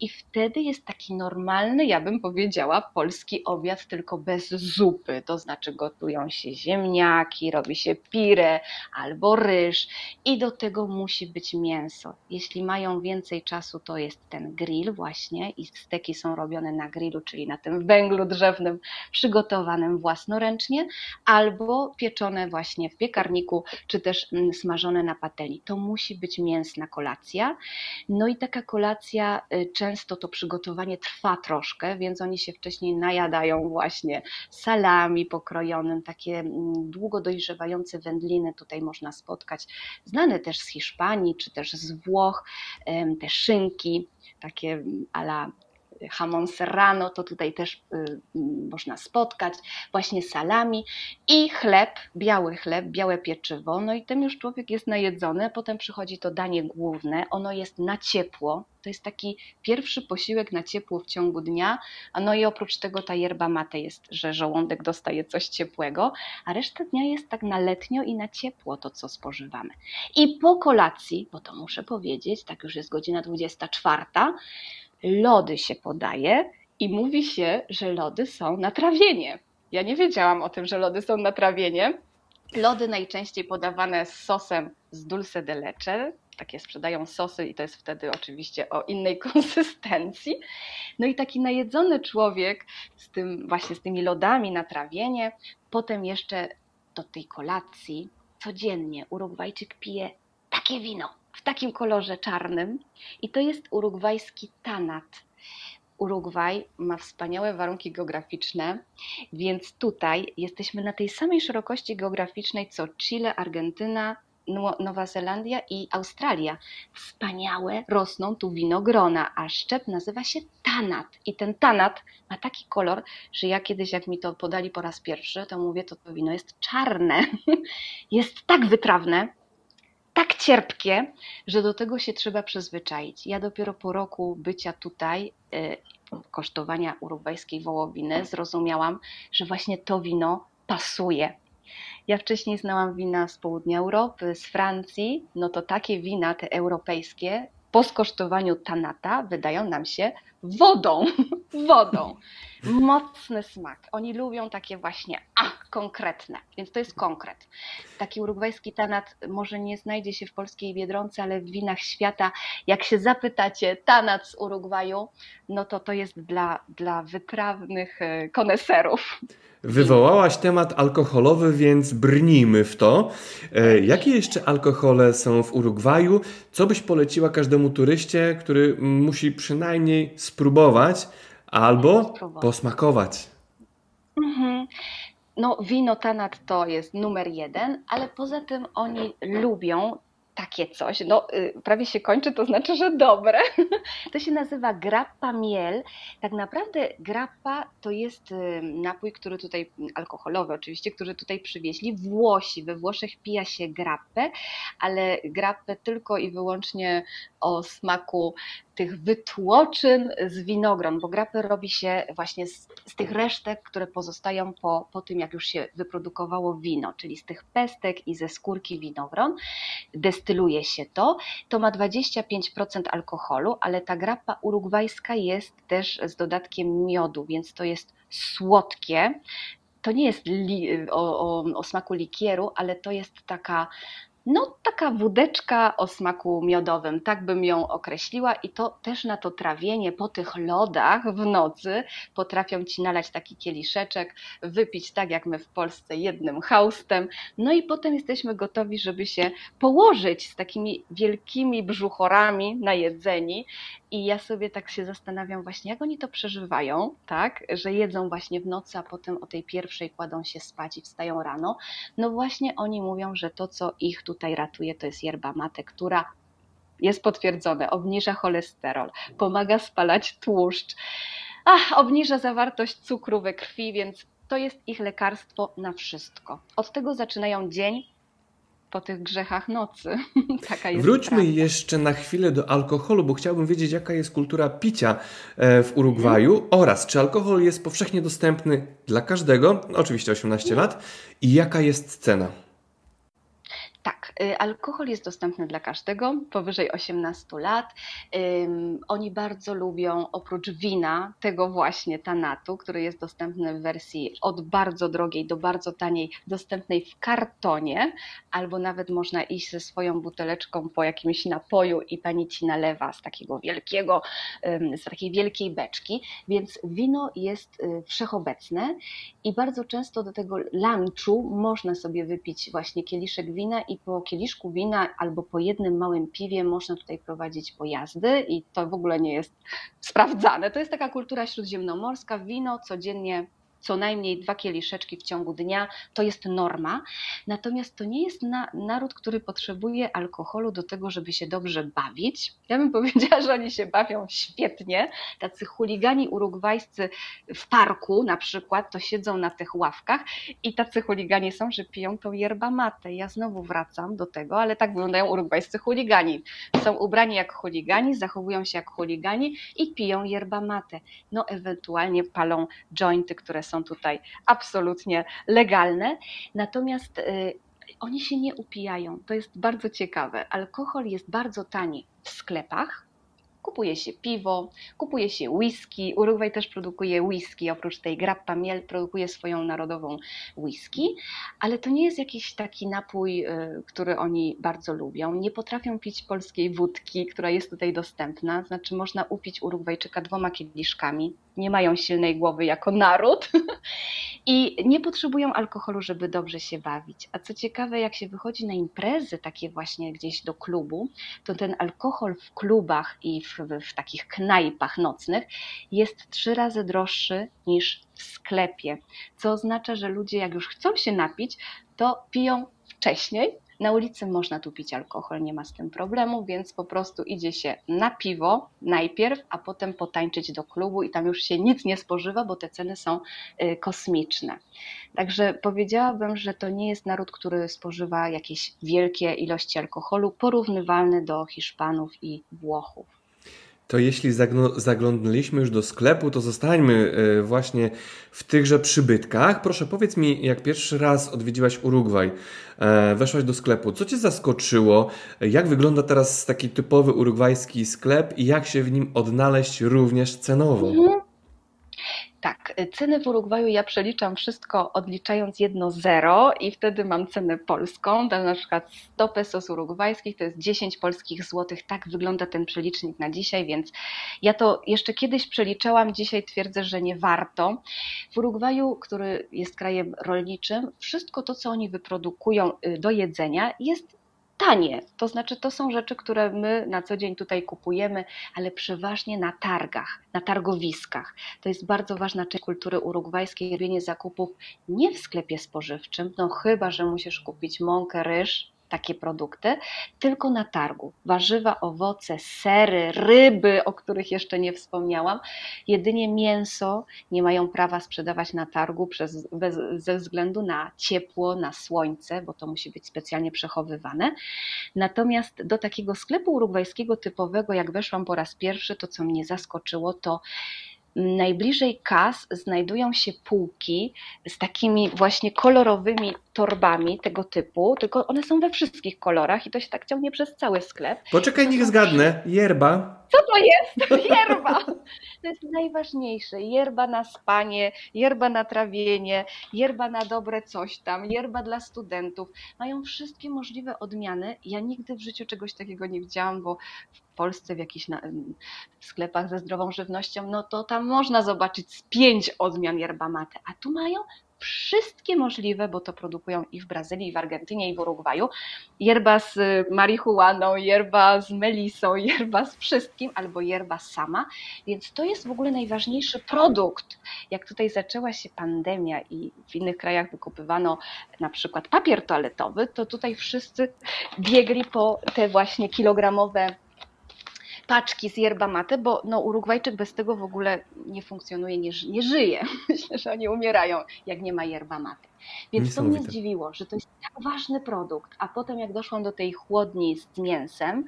i wtedy jest taki normalny, ja bym powiedziała, polski obiad, tylko bez zupy. To znaczy gotują się ziemniaki, robi się pire albo ryż i do tego musi być mięso. Jeśli mają więcej czasu, to jest ten grill właśnie i steki są robione na grillu, czyli na tym węglu drzewnym przygotowanym własnoręcznie, albo pieczone właśnie w piekarniku, czy też mm, smażone na patelni. To musi być mięsna kolacja. No i taka kolacja, y, często to przygotowanie trwa troszkę, więc oni się wcześniej najadają właśnie salami pokrojonym, takie mm, długo dojrzewające wędliny tutaj można spotkać, znane też z Hiszpanii czy też z Włoch, te szynki, takie ala hamon serrano, to tutaj też y, można spotkać, właśnie salami i chleb, biały chleb, białe pieczywo, no i tym już człowiek jest najedzony, potem przychodzi to danie główne, ono jest na ciepło, to jest taki pierwszy posiłek na ciepło w ciągu dnia, a no i oprócz tego ta yerba mate jest, że żołądek dostaje coś ciepłego, a reszta dnia jest tak na letnio i na ciepło to, co spożywamy. I po kolacji, bo to muszę powiedzieć, tak już jest godzina 24, lody się podaje i mówi się, że lody są na trawienie. Ja nie wiedziałam o tym, że lody są na trawienie. Lody najczęściej podawane z sosem z dulce de leche. Takie sprzedają sosy i to jest wtedy oczywiście o innej konsystencji. No i taki najedzony człowiek z tym właśnie z tymi lodami na trawienie, potem jeszcze do tej kolacji codziennie Urugwajczyk pije takie wino w takim kolorze czarnym i to jest urugwajski tanat. Urugwaj ma wspaniałe warunki geograficzne, więc tutaj jesteśmy na tej samej szerokości geograficznej co Chile, Argentyna, Nowa Zelandia i Australia. Wspaniałe rosną tu winogrona, a szczep nazywa się tanat. I ten tanat ma taki kolor, że ja kiedyś, jak mi to podali po raz pierwszy, to mówię, to to wino jest czarne. Jest tak wytrawne, tak cierpkie, że do tego się trzeba przyzwyczaić. Ja dopiero po roku bycia tutaj, y, kosztowania urugwajskiej wołowiny, zrozumiałam, że właśnie to wino pasuje. Ja wcześniej znałam wina z południa Europy, z Francji, no to takie wina, te europejskie, po skosztowaniu tanata wydają nam się wodą, wodą. Mocny smak. Oni lubią takie właśnie, a, konkretne, więc to jest konkret. Taki urugwajski tanat może nie znajdzie się w polskiej Biedronce, ale w winach świata, jak się zapytacie tanat z Urugwaju, no to to jest dla, dla wytrawnych e, koneserów. Wywołałaś temat alkoholowy, więc brnijmy w to. E, jakie jeszcze alkohole są w Urugwaju? Co byś poleciła każdemu turyście, który musi przynajmniej spróbować albo posmakować? Mhm. No, wino Tanat to jest numer jeden, ale poza tym oni lubią takie coś. No, y, prawie się kończy, to znaczy, że dobre. To się nazywa grappa miel. Tak naprawdę grappa to jest y, napój, który tutaj, alkoholowy oczywiście, który tutaj przywieźli. Włosi, we Włoszech pija się grappę, ale grappę tylko i wyłącznie o smaku tych wytłoczyn z winogron, bo grapę robi się właśnie z, z, tych resztek, które pozostają po, po tym, jak już się wyprodukowało wino, czyli z tych pestek i ze skórki winogron. Destyluje się to. To ma 25% alkoholu, ale ta grappa urugwajska jest też z dodatkiem miodu, więc to jest słodkie. To nie jest li, o, o, o smaku likieru, ale to jest taka no, taka wódeczka o smaku miodowym, tak bym ją określiła, i to też na to trawienie po tych lodach w nocy potrafią ci nalać taki kieliszeczek, wypić tak jak my w Polsce jednym haustem, no i potem jesteśmy gotowi, żeby się położyć z takimi wielkimi brzuchorami na jedzeni i ja sobie tak się zastanawiam właśnie, jak oni to przeżywają, tak, że jedzą właśnie w nocy, a potem o tej pierwszej kładą się spać i wstają rano. No właśnie oni mówią, że to, co ich tutaj ratuje, to jest yerba mate, która jest potwierdzone, obniża cholesterol, pomaga spalać tłuszcz, ach, obniża zawartość cukru we krwi, więc to jest ich lekarstwo na wszystko. Od tego zaczynają dzień, po tych grzechach nocy. Taka jest Wróćmy prawda. jeszcze na chwilę do alkoholu, bo chciałbym wiedzieć, jaka jest kultura picia e, w Urugwaju oraz czy alkohol jest powszechnie dostępny dla każdego, oczywiście 18 lat, i jaka jest cena. Tak, y, alkohol jest dostępny dla każdego powyżej 18 lat. Oni bardzo lubią oprócz wina tego właśnie tanatu, który jest dostępny w wersji od bardzo drogiej do bardzo taniej, dostępnej w kartonie, albo nawet można iść ze swoją buteleczką po jakimś napoju i pani ci nalewa z takiego wielkiego, z takiej wielkiej beczki, więc wino jest y, wszechobecne i bardzo często do tego lunchu można sobie wypić właśnie kieliszek wina i po kieliszku wina albo po jednym małym piwie można tutaj prowadzić pojazdy i to w ogóle nie jest sprawdzane. To jest taka kultura śródziemnomorska, wino codziennie co najmniej dwa kieliszeczki w ciągu dnia, to jest norma. Natomiast to nie jest na, naród, który potrzebuje alkoholu do tego, żeby się dobrze bawić. Ja bym powiedziała, że oni się bawią świetnie. Tacy chuligani urugwajscy w parku na przykład, to siedzą na tych ławkach i tacy chuligani są, że piją tą yerba mate. Ja znowu wracam do tego, ale tak wyglądają urugwajscy chuligani. Są ubrani jak chuligani, zachowują się jak chuligani i piją yerba mate. No ewentualnie palą jointy, które są tutaj absolutnie legalne. Natomiast y, oni się nie upijają. To jest bardzo ciekawe. Alkohol jest bardzo tani w sklepach, kupuje się piwo, kupuje się whisky. Urugwaj też produkuje whisky, oprócz tej grappa miel produkuje swoją narodową whisky, ale to nie jest jakiś taki napój, y, który oni bardzo lubią. Nie potrafią pić polskiej wódki, która jest tutaj dostępna, znaczy można upić Urugwajczyka dwoma kieliszkami. Nie mają silnej głowy jako naród i nie potrzebują alkoholu, żeby dobrze się bawić. A co ciekawe, jak się wychodzi na imprezy takie właśnie gdzieś do klubu, to ten alkohol w klubach i w w, takich knajpach nocnych jest trzy razy droższy niż w sklepie, co oznacza, że ludzie jak już chcą się napić, to piją wcześniej, na ulicy można tu pić alkohol, nie ma z tym problemu, więc po prostu idzie się na piwo najpierw, a potem potańczyć do klubu i tam już się nic nie spożywa, bo te ceny są y, kosmiczne. Także powiedziałabym, że to nie jest naród, który spożywa jakieś wielkie ilości alkoholu, porównywalny do Hiszpanów i Włochów. To jeśli zaglądnęliśmy już do sklepu, to zostańmy e, właśnie w tychże przybytkach. Proszę powiedz mi, jak pierwszy raz odwiedziłaś Urugwaj, e, weszłaś do sklepu, co Cię zaskoczyło? Jak wygląda teraz taki typowy urugwajski sklep i jak się w nim odnaleźć również cenowo? Mhm. Ceny w Urugwaju ja przeliczam wszystko odliczając jedno zero i wtedy mam cenę polską, to na przykład 100 pesos urugwajskich to jest 10 polskich złotych, tak wygląda ten przelicznik na dzisiaj, więc ja to jeszcze kiedyś przeliczałam, dzisiaj twierdzę, że nie warto. W Urugwaju, który jest krajem rolniczym, wszystko to, co oni wyprodukują y, do jedzenia jest tanie. To znaczy, to są rzeczy, które my na co dzień tutaj kupujemy, ale przeważnie na targach, na targowiskach. To jest bardzo ważna część kultury urugwajskiej, robienie zakupów nie w sklepie spożywczym, no chyba, że musisz kupić mąkę, ryż, takie produkty, tylko na targu. Warzywa, owoce, sery, ryby, o których jeszcze nie wspomniałam. Jedynie mięso nie mają prawa sprzedawać na targu przez, bez, ze względu na ciepło, na słońce, bo to musi być specjalnie przechowywane. Natomiast do takiego sklepu urugwajskiego typowego, jak weszłam po raz pierwszy, to co mnie zaskoczyło, to najbliżej kas znajdują się półki z takimi właśnie kolorowymi torbami tego typu, tylko one są we wszystkich kolorach i to się tak ciągnie przez cały sklep. Poczekaj, niech zgadnę. Yerba. Co to jest? Yerba. To jest najważniejsze. Yerba na spanie, yerba na trawienie, yerba na dobre coś tam, yerba dla studentów. Mają wszystkie możliwe odmiany. Ja nigdy w życiu czegoś takiego nie widziałam, bo w Polsce w jakichś na, w sklepach ze zdrową żywnością, no to tam można zobaczyć z pięć odmian yerba mate, a tu mają wszystkie możliwe, bo to produkują i w Brazylii, i w Argentynie, i w Urugwaju. Yerba z marihuaną, yerba z melisą, yerba z wszystkim, albo yerba sama. Więc to jest w ogóle najważniejszy produkt. Jak tutaj zaczęła się pandemia i w innych krajach wykupywano na przykład papier toaletowy, to tutaj wszyscy biegli po te właśnie kilogramowe paczki z yerba mate, bo no, Urugwajczyk bez tego w ogóle nie funkcjonuje, nie, nie żyje. Myślę, że oni umierają, jak nie ma yerba mate. Więc to mnie zdziwiło, że to jest tak ważny produkt, a potem jak doszłam do tej chłodni z mięsem,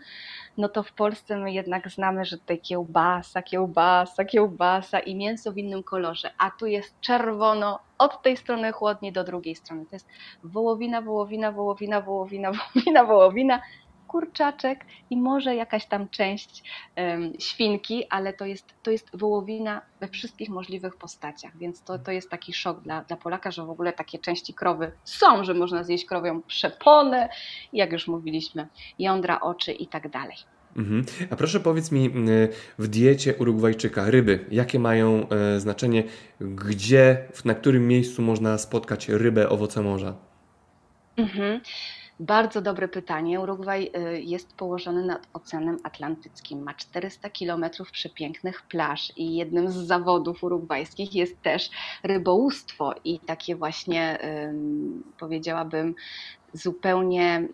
no to w Polsce my jednak znamy, że tutaj kiełbasa, kiełbasa, kiełbasa i mięso w innym kolorze, a tu jest czerwono od tej strony chłodni do drugiej strony. To jest wołowina, wołowina, wołowina, wołowina, wołowina, wołowina, kurczaczek i może jakaś tam część um, świnki, ale to jest, to jest wołowina we wszystkich możliwych postaciach, więc to, to jest taki szok dla, dla Polaka, że w ogóle takie części krowy są, że można zjeść krowią przeponę, jak już mówiliśmy, jądra, oczy i tak dalej. Mhm. A proszę powiedz mi, w diecie Urugwajczyka ryby, jakie mają e, znaczenie, gdzie, na którym miejscu można spotkać rybę, owoce morza? Mhm. Bardzo dobre pytanie. Urugwaj y, jest położony nad Oceanem Atlantyckim. Ma 400 kilometrów przepięknych plaż i jednym z zawodów urugwajskich jest też rybołówstwo i takie właśnie powiedziałabym zupełnie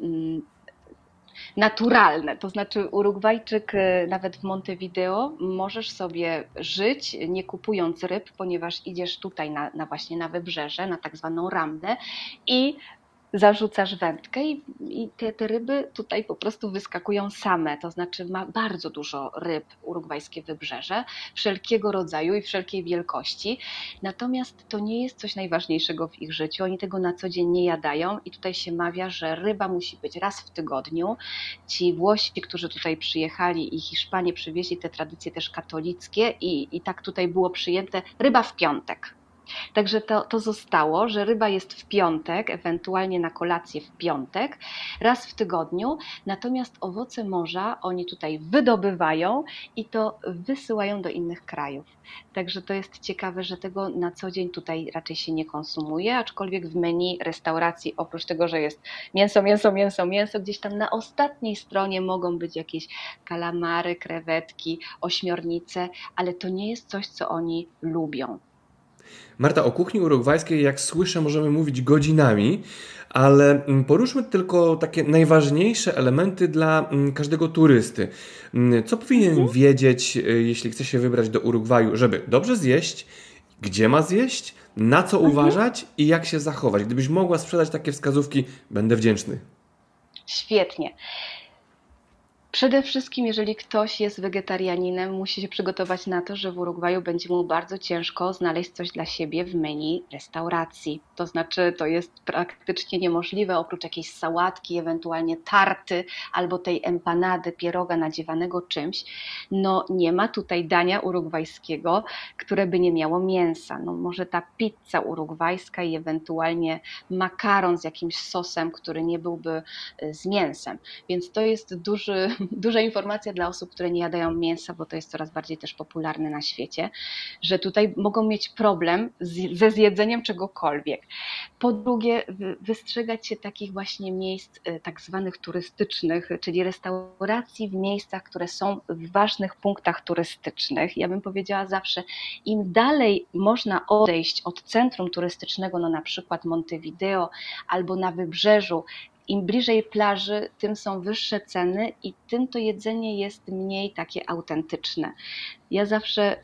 naturalne. To znaczy, Urugwajczyk, y, nawet w Montevideo, możesz sobie żyć nie kupując ryb, ponieważ idziesz tutaj na, na właśnie na wybrzeże, na tak zwaną ramdę i zarzucasz wędkę i, i te, te, ryby tutaj po prostu wyskakują same, to znaczy ma bardzo dużo ryb urugwajskie wybrzeże, wszelkiego rodzaju i wszelkiej wielkości, natomiast to nie jest coś najważniejszego w ich życiu, oni tego na co dzień nie jadają i tutaj się mawia, że ryba musi być raz w tygodniu. Ci Włosi, którzy tutaj przyjechali i Hiszpanie przywieźli te tradycje też katolickie i, i tak tutaj było przyjęte. Ryba w piątek Także to, to zostało, że ryba jest w piątek, ewentualnie na kolację w piątek, raz w tygodniu, natomiast owoce morza oni tutaj wydobywają i to wysyłają do innych krajów. Także to jest ciekawe, że tego na co dzień tutaj raczej się nie konsumuje, aczkolwiek w menu restauracji, oprócz tego, że jest mięso, mięso, mięso, mięso, gdzieś tam na ostatniej stronie mogą być jakieś kalamary, krewetki, ośmiornice, ale to nie jest coś, co oni lubią. Marta, o kuchni urugwajskiej, jak słyszę, możemy mówić godzinami, ale mm, poruszmy tylko takie najważniejsze elementy dla mm, każdego turysty. Mm, co powinien mhm. wiedzieć, y, jeśli chce się wybrać do Urugwaju, żeby dobrze zjeść, gdzie ma zjeść, na co mhm. uważać i jak się zachować? Gdybyś mogła sprzedać takie wskazówki, będę wdzięczny. Świetnie. Przede wszystkim, jeżeli ktoś jest wegetarianinem, musi się przygotować na to, że w Urugwaju będzie mu bardzo ciężko znaleźć coś dla siebie w menu restauracji. To znaczy, to jest praktycznie niemożliwe, oprócz jakiejś sałatki, ewentualnie tarty albo tej empanady, pieroga nadziewanego czymś. No, nie ma tutaj dania urugwajskiego, które by nie miało mięsa. No, może ta pizza urugwajska i ewentualnie makaron z jakimś sosem, który nie byłby y, z mięsem. Więc to jest duży duża informacja dla osób, które nie jadają mięsa, bo to jest coraz bardziej też popularne na świecie, że tutaj mogą mieć problem z, ze zjedzeniem czegokolwiek. Po drugie, wystrzegać się takich właśnie miejsc y, tak zwanych turystycznych, czyli restauracji w miejscach, które są w ważnych punktach turystycznych. Ja bym powiedziała zawsze, im dalej można odejść od centrum turystycznego, no na przykład Montevideo albo na wybrzeżu, im bliżej plaży, tym są wyższe ceny i tym to jedzenie jest mniej takie autentyczne. Ja zawsze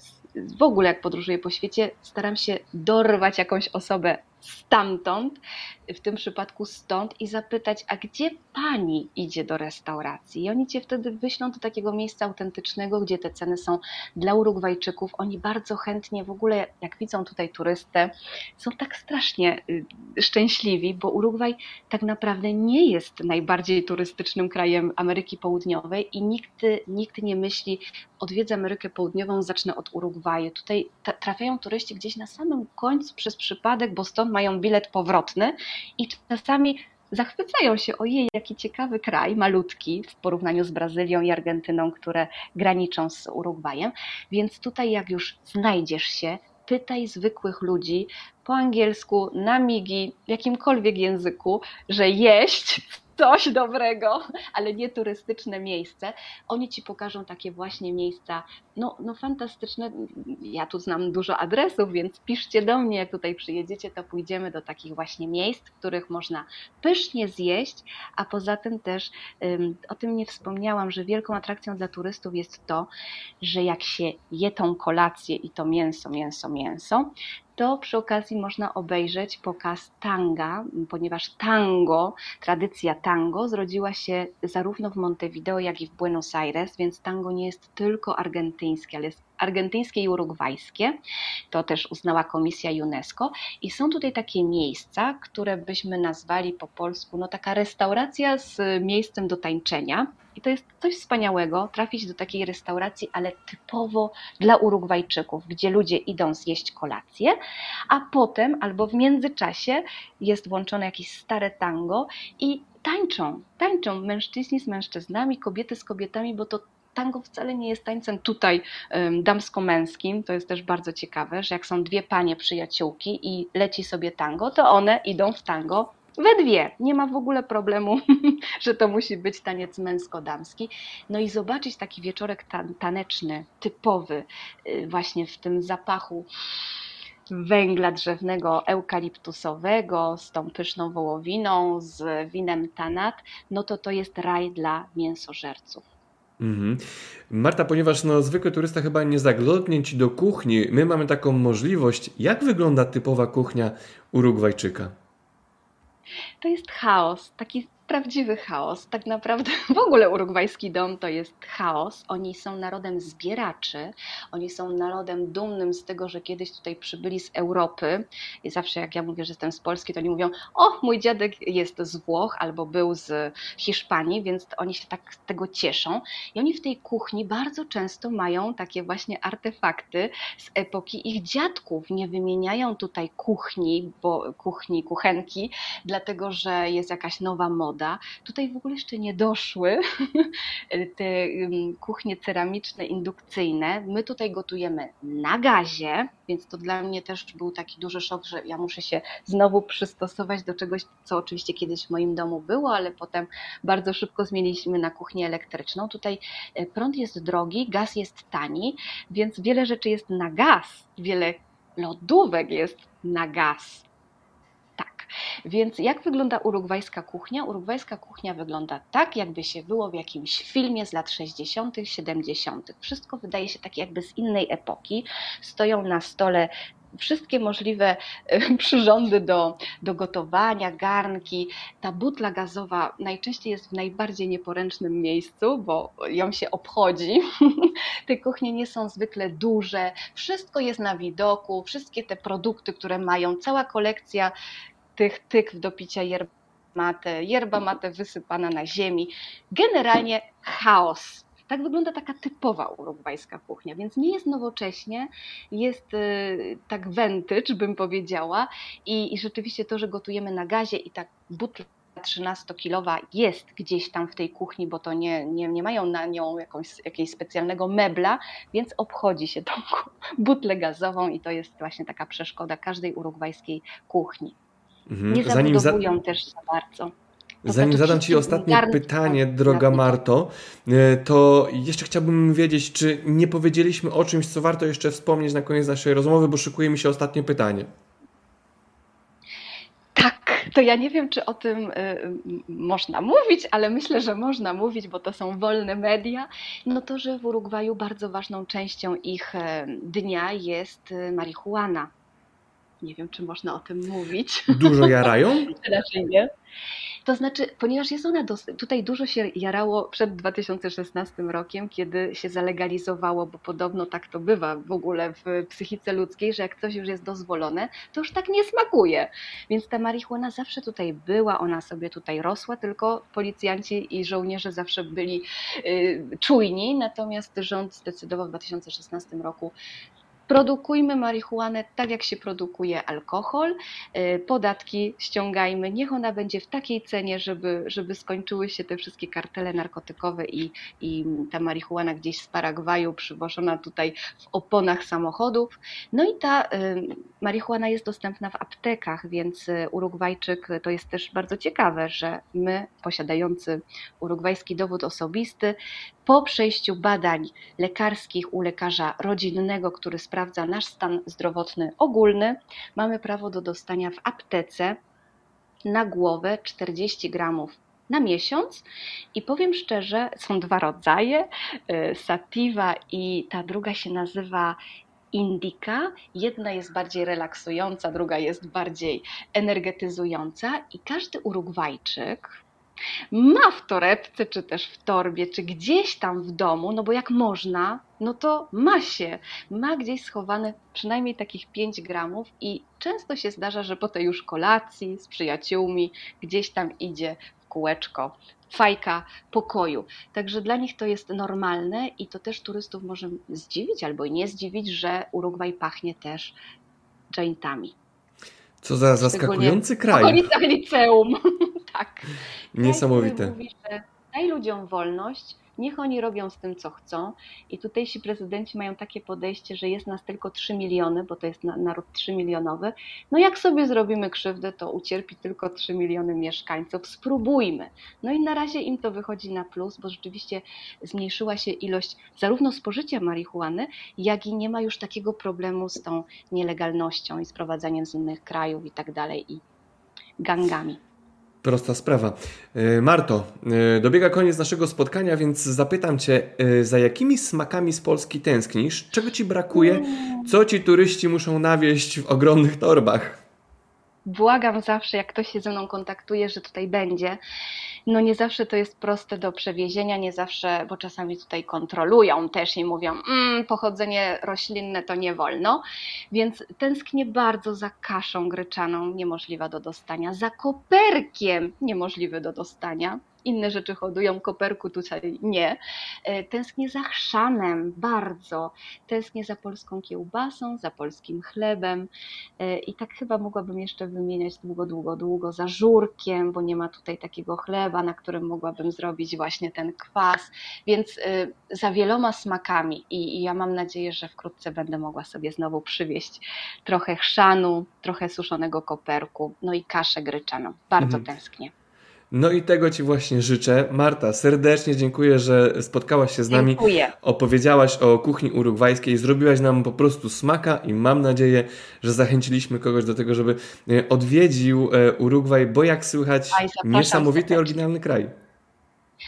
w ogóle jak podróżuję po świecie, staram się dorwać jakąś osobę stamtąd, w tym przypadku stąd, i zapytać, a gdzie pani idzie do restauracji? I oni cię wtedy wyślą do takiego miejsca autentycznego, gdzie te ceny są dla Urugwajczyków. Oni bardzo chętnie, w ogóle jak widzą tutaj turystę, są tak strasznie y, szczęśliwi, bo Urugwaj tak naprawdę nie jest najbardziej turystycznym krajem Ameryki Południowej i nikt, nikt nie myśli, odwiedzę Amerykę Południową, zacznę od Urugwaju. Tutaj trafiają turyści gdzieś na samym końcu przez przypadek, bo stąd mają bilet powrotny i czasami zachwycają się, ojej, jaki ciekawy kraj, malutki w porównaniu z Brazylią i Argentyną, które graniczą z Urugwajem. Więc tutaj, jak już znajdziesz się, pytaj zwykłych ludzi po angielsku, na migi, w jakimkolwiek języku, że jeść coś dobrego, ale nie turystyczne miejsce. Oni ci pokażą takie właśnie miejsca, no, no fantastyczne. Ja tu znam dużo adresów, więc piszcie do mnie, jak tutaj przyjedziecie, to pójdziemy do takich właśnie miejsc, w których można pysznie zjeść, a poza tym też o tym nie wspomniałam, że wielką atrakcją dla turystów jest to, że jak się je tą kolację i to mięso, mięso, mięso, to przy okazji można obejrzeć pokaz tanga, ponieważ tango, tradycja tango zrodziła się zarówno w Montevideo, jak i w Buenos Aires, więc tango nie jest tylko argentyńskie, ale jest argentyńskie i urugwajskie. To też uznała Komisja UNESCO. I są tutaj takie miejsca, które byśmy nazwali po polsku, no taka restauracja z miejscem do tańczenia. I to jest coś wspaniałego, trafić do takiej restauracji, ale typowo dla Urugwajczyków, gdzie ludzie idą zjeść kolację, a potem albo w międzyczasie jest włączone jakieś stare tango i tańczą, tańczą mężczyźni z mężczyznami, kobiety z kobietami, bo to tango wcale nie jest tańcem tutaj damsko-męskim. To jest też bardzo ciekawe, że jak są dwie panie przyjaciółki i leci sobie tango, to one idą w tango we dwie. Nie ma w ogóle problemu, że to musi być taniec męsko-damski. No i zobaczyć taki wieczorek taneczny, typowy, y, właśnie w tym zapachu węgla drzewnego eukaliptusowego z tą pyszną wołowiną, z winem tanat, no to to jest raj dla mięsożerców. Mhm. Marta, ponieważ no, zwykły turysta chyba nie zaglądnie Ci do kuchni, my mamy taką możliwość. Jak wygląda typowa kuchnia Urugwajczyka? To jest chaos, taki prawdziwy chaos. Tak naprawdę w ogóle urugwajski dom to jest chaos. Oni są narodem zbieraczy, oni są narodem dumnym z tego, że kiedyś tutaj przybyli z Europy. I zawsze jak ja mówię, że jestem z Polski, to oni mówią, o mój dziadek jest z Włoch albo był z Hiszpanii, więc oni się tak z tego cieszą. I oni w tej kuchni bardzo często mają takie właśnie artefakty z epoki ich dziadków. Nie wymieniają tutaj kuchni, bo kuchni, kuchenki, dlatego że jest jakaś nowa moda Tutaj w ogóle jeszcze nie doszły te kuchnie ceramiczne, indukcyjne. My tutaj gotujemy na gazie, więc to dla mnie też był taki duży szok, że ja muszę się znowu przystosować do czegoś, co oczywiście kiedyś w moim domu było, ale potem bardzo szybko zmieniliśmy na kuchnię elektryczną. Tutaj e, prąd jest drogi, gaz jest tani, więc wiele rzeczy jest na gaz, wiele lodówek jest na gaz. Więc jak wygląda urugwajska kuchnia? Urugwajska kuchnia wygląda tak, jakby się było w jakimś filmie z lat 60., 70. Wszystko wydaje się tak jakby z innej epoki. Stoją na stole wszystkie możliwe e, przyrządy do, do gotowania, garnki. Ta butla gazowa najczęściej jest w najbardziej nieporęcznym miejscu, bo ją się obchodzi. Te kuchnie nie są zwykle duże, wszystko jest na widoku, wszystkie te produkty, które mają, cała kolekcja tych tykw do picia yerba mate, yerba mate wysypana na ziemi. Generalnie chaos. Tak wygląda taka typowa urugwajska kuchnia, więc nie jest nowocześnie, jest y, tak vintage, bym powiedziała. I, I rzeczywiście to, że gotujemy na gazie i tak butla 13-kilowa jest gdzieś tam w tej kuchni, bo to nie, nie, nie mają na nią jakąś, jakiegoś specjalnego mebla, więc obchodzi się tą butlę gazową i to jest właśnie taka przeszkoda każdej urugwajskiej kuchni. Mhm. Nie Zanim zabudowują za... też za bardzo. To Zanim zadam Ci ostatnie pytanie, droga Marto, e, to jeszcze chciałbym wiedzieć, czy nie powiedzieliśmy o czymś, co warto jeszcze wspomnieć na koniec naszej rozmowy, bo szykuje mi się ostatnie pytanie. Tak, to ja nie wiem, czy o tym y, można mówić, ale myślę, że można mówić, bo to są wolne media. No to, że w Urugwaju bardzo ważną częścią ich e, dnia jest y, marihuana. Nie wiem, czy można o tym mówić. Dużo jarają? Raczej nie. To znaczy, ponieważ jest ona tutaj dużo się jarało przed 2016 rokiem, kiedy się zalegalizowało, bo podobno tak to bywa w ogóle w psychice ludzkiej, że jak coś już jest dozwolone, to już tak nie smakuje. Więc ta marihuana zawsze tutaj była, ona sobie tutaj rosła, tylko policjanci i żołnierze zawsze byli y, czujni, natomiast rząd zdecydował w 2016 roku Produkujmy marihuanę tak, jak się produkuje alkohol. Y, podatki ściągajmy. Niech ona będzie w takiej cenie, żeby, żeby skończyły się te wszystkie kartele narkotykowe i, i ta marihuana gdzieś z Paragwaju przywożona tutaj w oponach samochodów. No i ta y, marihuana jest dostępna w aptekach, więc y, Urugwajczyk to jest też bardzo ciekawe, że my, posiadający urugwajski dowód osobisty, po przejściu badań lekarskich u lekarza rodzinnego, który sprawdza nasz stan zdrowotny ogólny, mamy prawo do dostania w aptece na głowę 40 gramów na miesiąc. I powiem szczerze, są dwa rodzaje, y, sativa i ta druga się nazywa Indica. Jedna jest bardziej relaksująca, druga jest bardziej energetyzująca. I każdy Urugwajczyk, ma w torebce, czy też w torbie, czy gdzieś tam w domu, no bo jak można, no to ma się. Ma gdzieś schowane przynajmniej takich 5 gramów i często się zdarza, że po tej już kolacji z przyjaciółmi gdzieś tam idzie w kółeczko fajka pokoju. Także dla nich to jest normalne i to też turystów może zdziwić albo nie zdziwić, że Urugwaj pachnie też jointami. Co za zaskakujący kraj. W okolicach liceum. tak. Niesamowite. Mówi, że daj ludziom wolność, niech oni robią z tym, co chcą. I tutejsi prezydenci mają takie podejście, że jest nas tylko 3 miliony, bo to jest naród 3 milionowy. No jak sobie zrobimy krzywdę, to ucierpi tylko 3 miliony mieszkańców. Spróbujmy. No i na razie im to wychodzi na plus, bo rzeczywiście zmniejszyła się ilość zarówno spożycia marihuany, jak i nie ma już takiego problemu z tą nielegalnością i sprowadzaniem z innych krajów i tak dalej i gangami. Prosta sprawa. E, Marto, e, dobiega koniec naszego spotkania, więc zapytam Cię, e, za jakimi smakami z Polski tęsknisz? Czego Ci brakuje? Co Ci turyści muszą nawieść w ogromnych torbach? Błagam zawsze, jak ktoś się ze mną kontaktuje, że tutaj będzie. No nie zawsze to jest proste do przewiezienia, nie zawsze, bo czasami tutaj kontrolują też i mówią, mm, pochodzenie roślinne to nie wolno, więc tęsknię bardzo za kaszą gryczaną, niemożliwa do dostania, za koperkiem, niemożliwy do dostania, inne rzeczy hodują, koperku tutaj nie. E, tęsknię za chrzanem bardzo, tęsknię za polską kiełbasą, za polskim chlebem e, i tak chyba mogłabym jeszcze wymieniać długo, długo, długo za żurkiem, bo nie ma tutaj takiego chleba, na którym mogłabym zrobić właśnie ten kwas, więc e, za wieloma smakami i, i ja mam nadzieję, że wkrótce będę mogła sobie znowu przywieźć trochę chrzanu, trochę suszonego koperku, no i kaszę gryczaną. Bardzo mhm. tęsknię. No i tego Ci właśnie życzę. Marta, serdecznie dziękuję, że spotkałaś się z nami. Dziękuję. Opowiedziałaś o kuchni urugwajskiej, zrobiłaś nam po prostu smaka i mam nadzieję, że zachęciliśmy kogoś do tego, żeby e, odwiedził e, Urugwaj, bo jak słychać, Aj, niesamowity, oryginalny kraj.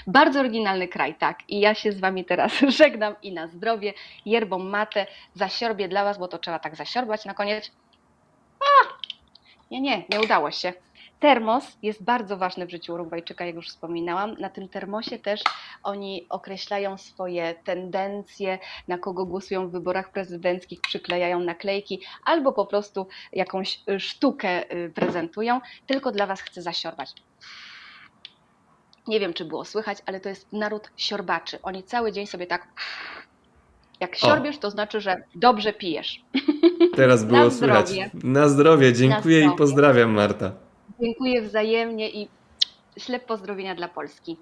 Bardzo oryginalny kraj, tak. I ja się z Wami teraz żegnam i na zdrowie. Yerbą matę zasiorbie dla Was, bo to trzeba tak zasiorbać na koniec. A! Nie, nie, nie udało się. Termos jest bardzo ważny w życiu Urugwajczyka, jak już wspominałam. Na tym termosie też oni określają swoje tendencje, na kogo głosują w wyborach prezydenckich, przyklejają naklejki albo po prostu jakąś sztukę y, prezentują. Tylko dla Was chcę zasiorbać. Nie wiem, czy było słychać, ale to jest naród siorbaczy. Oni cały dzień sobie tak. Jak siorbiesz, to znaczy, że dobrze pijesz. Teraz było Na słychać. Zdrowie. Na zdrowie. Dziękuję Na zdrowie. i pozdrawiam, Marta. Dziękuję wzajemnie i ślep pozdrowienia dla Polski.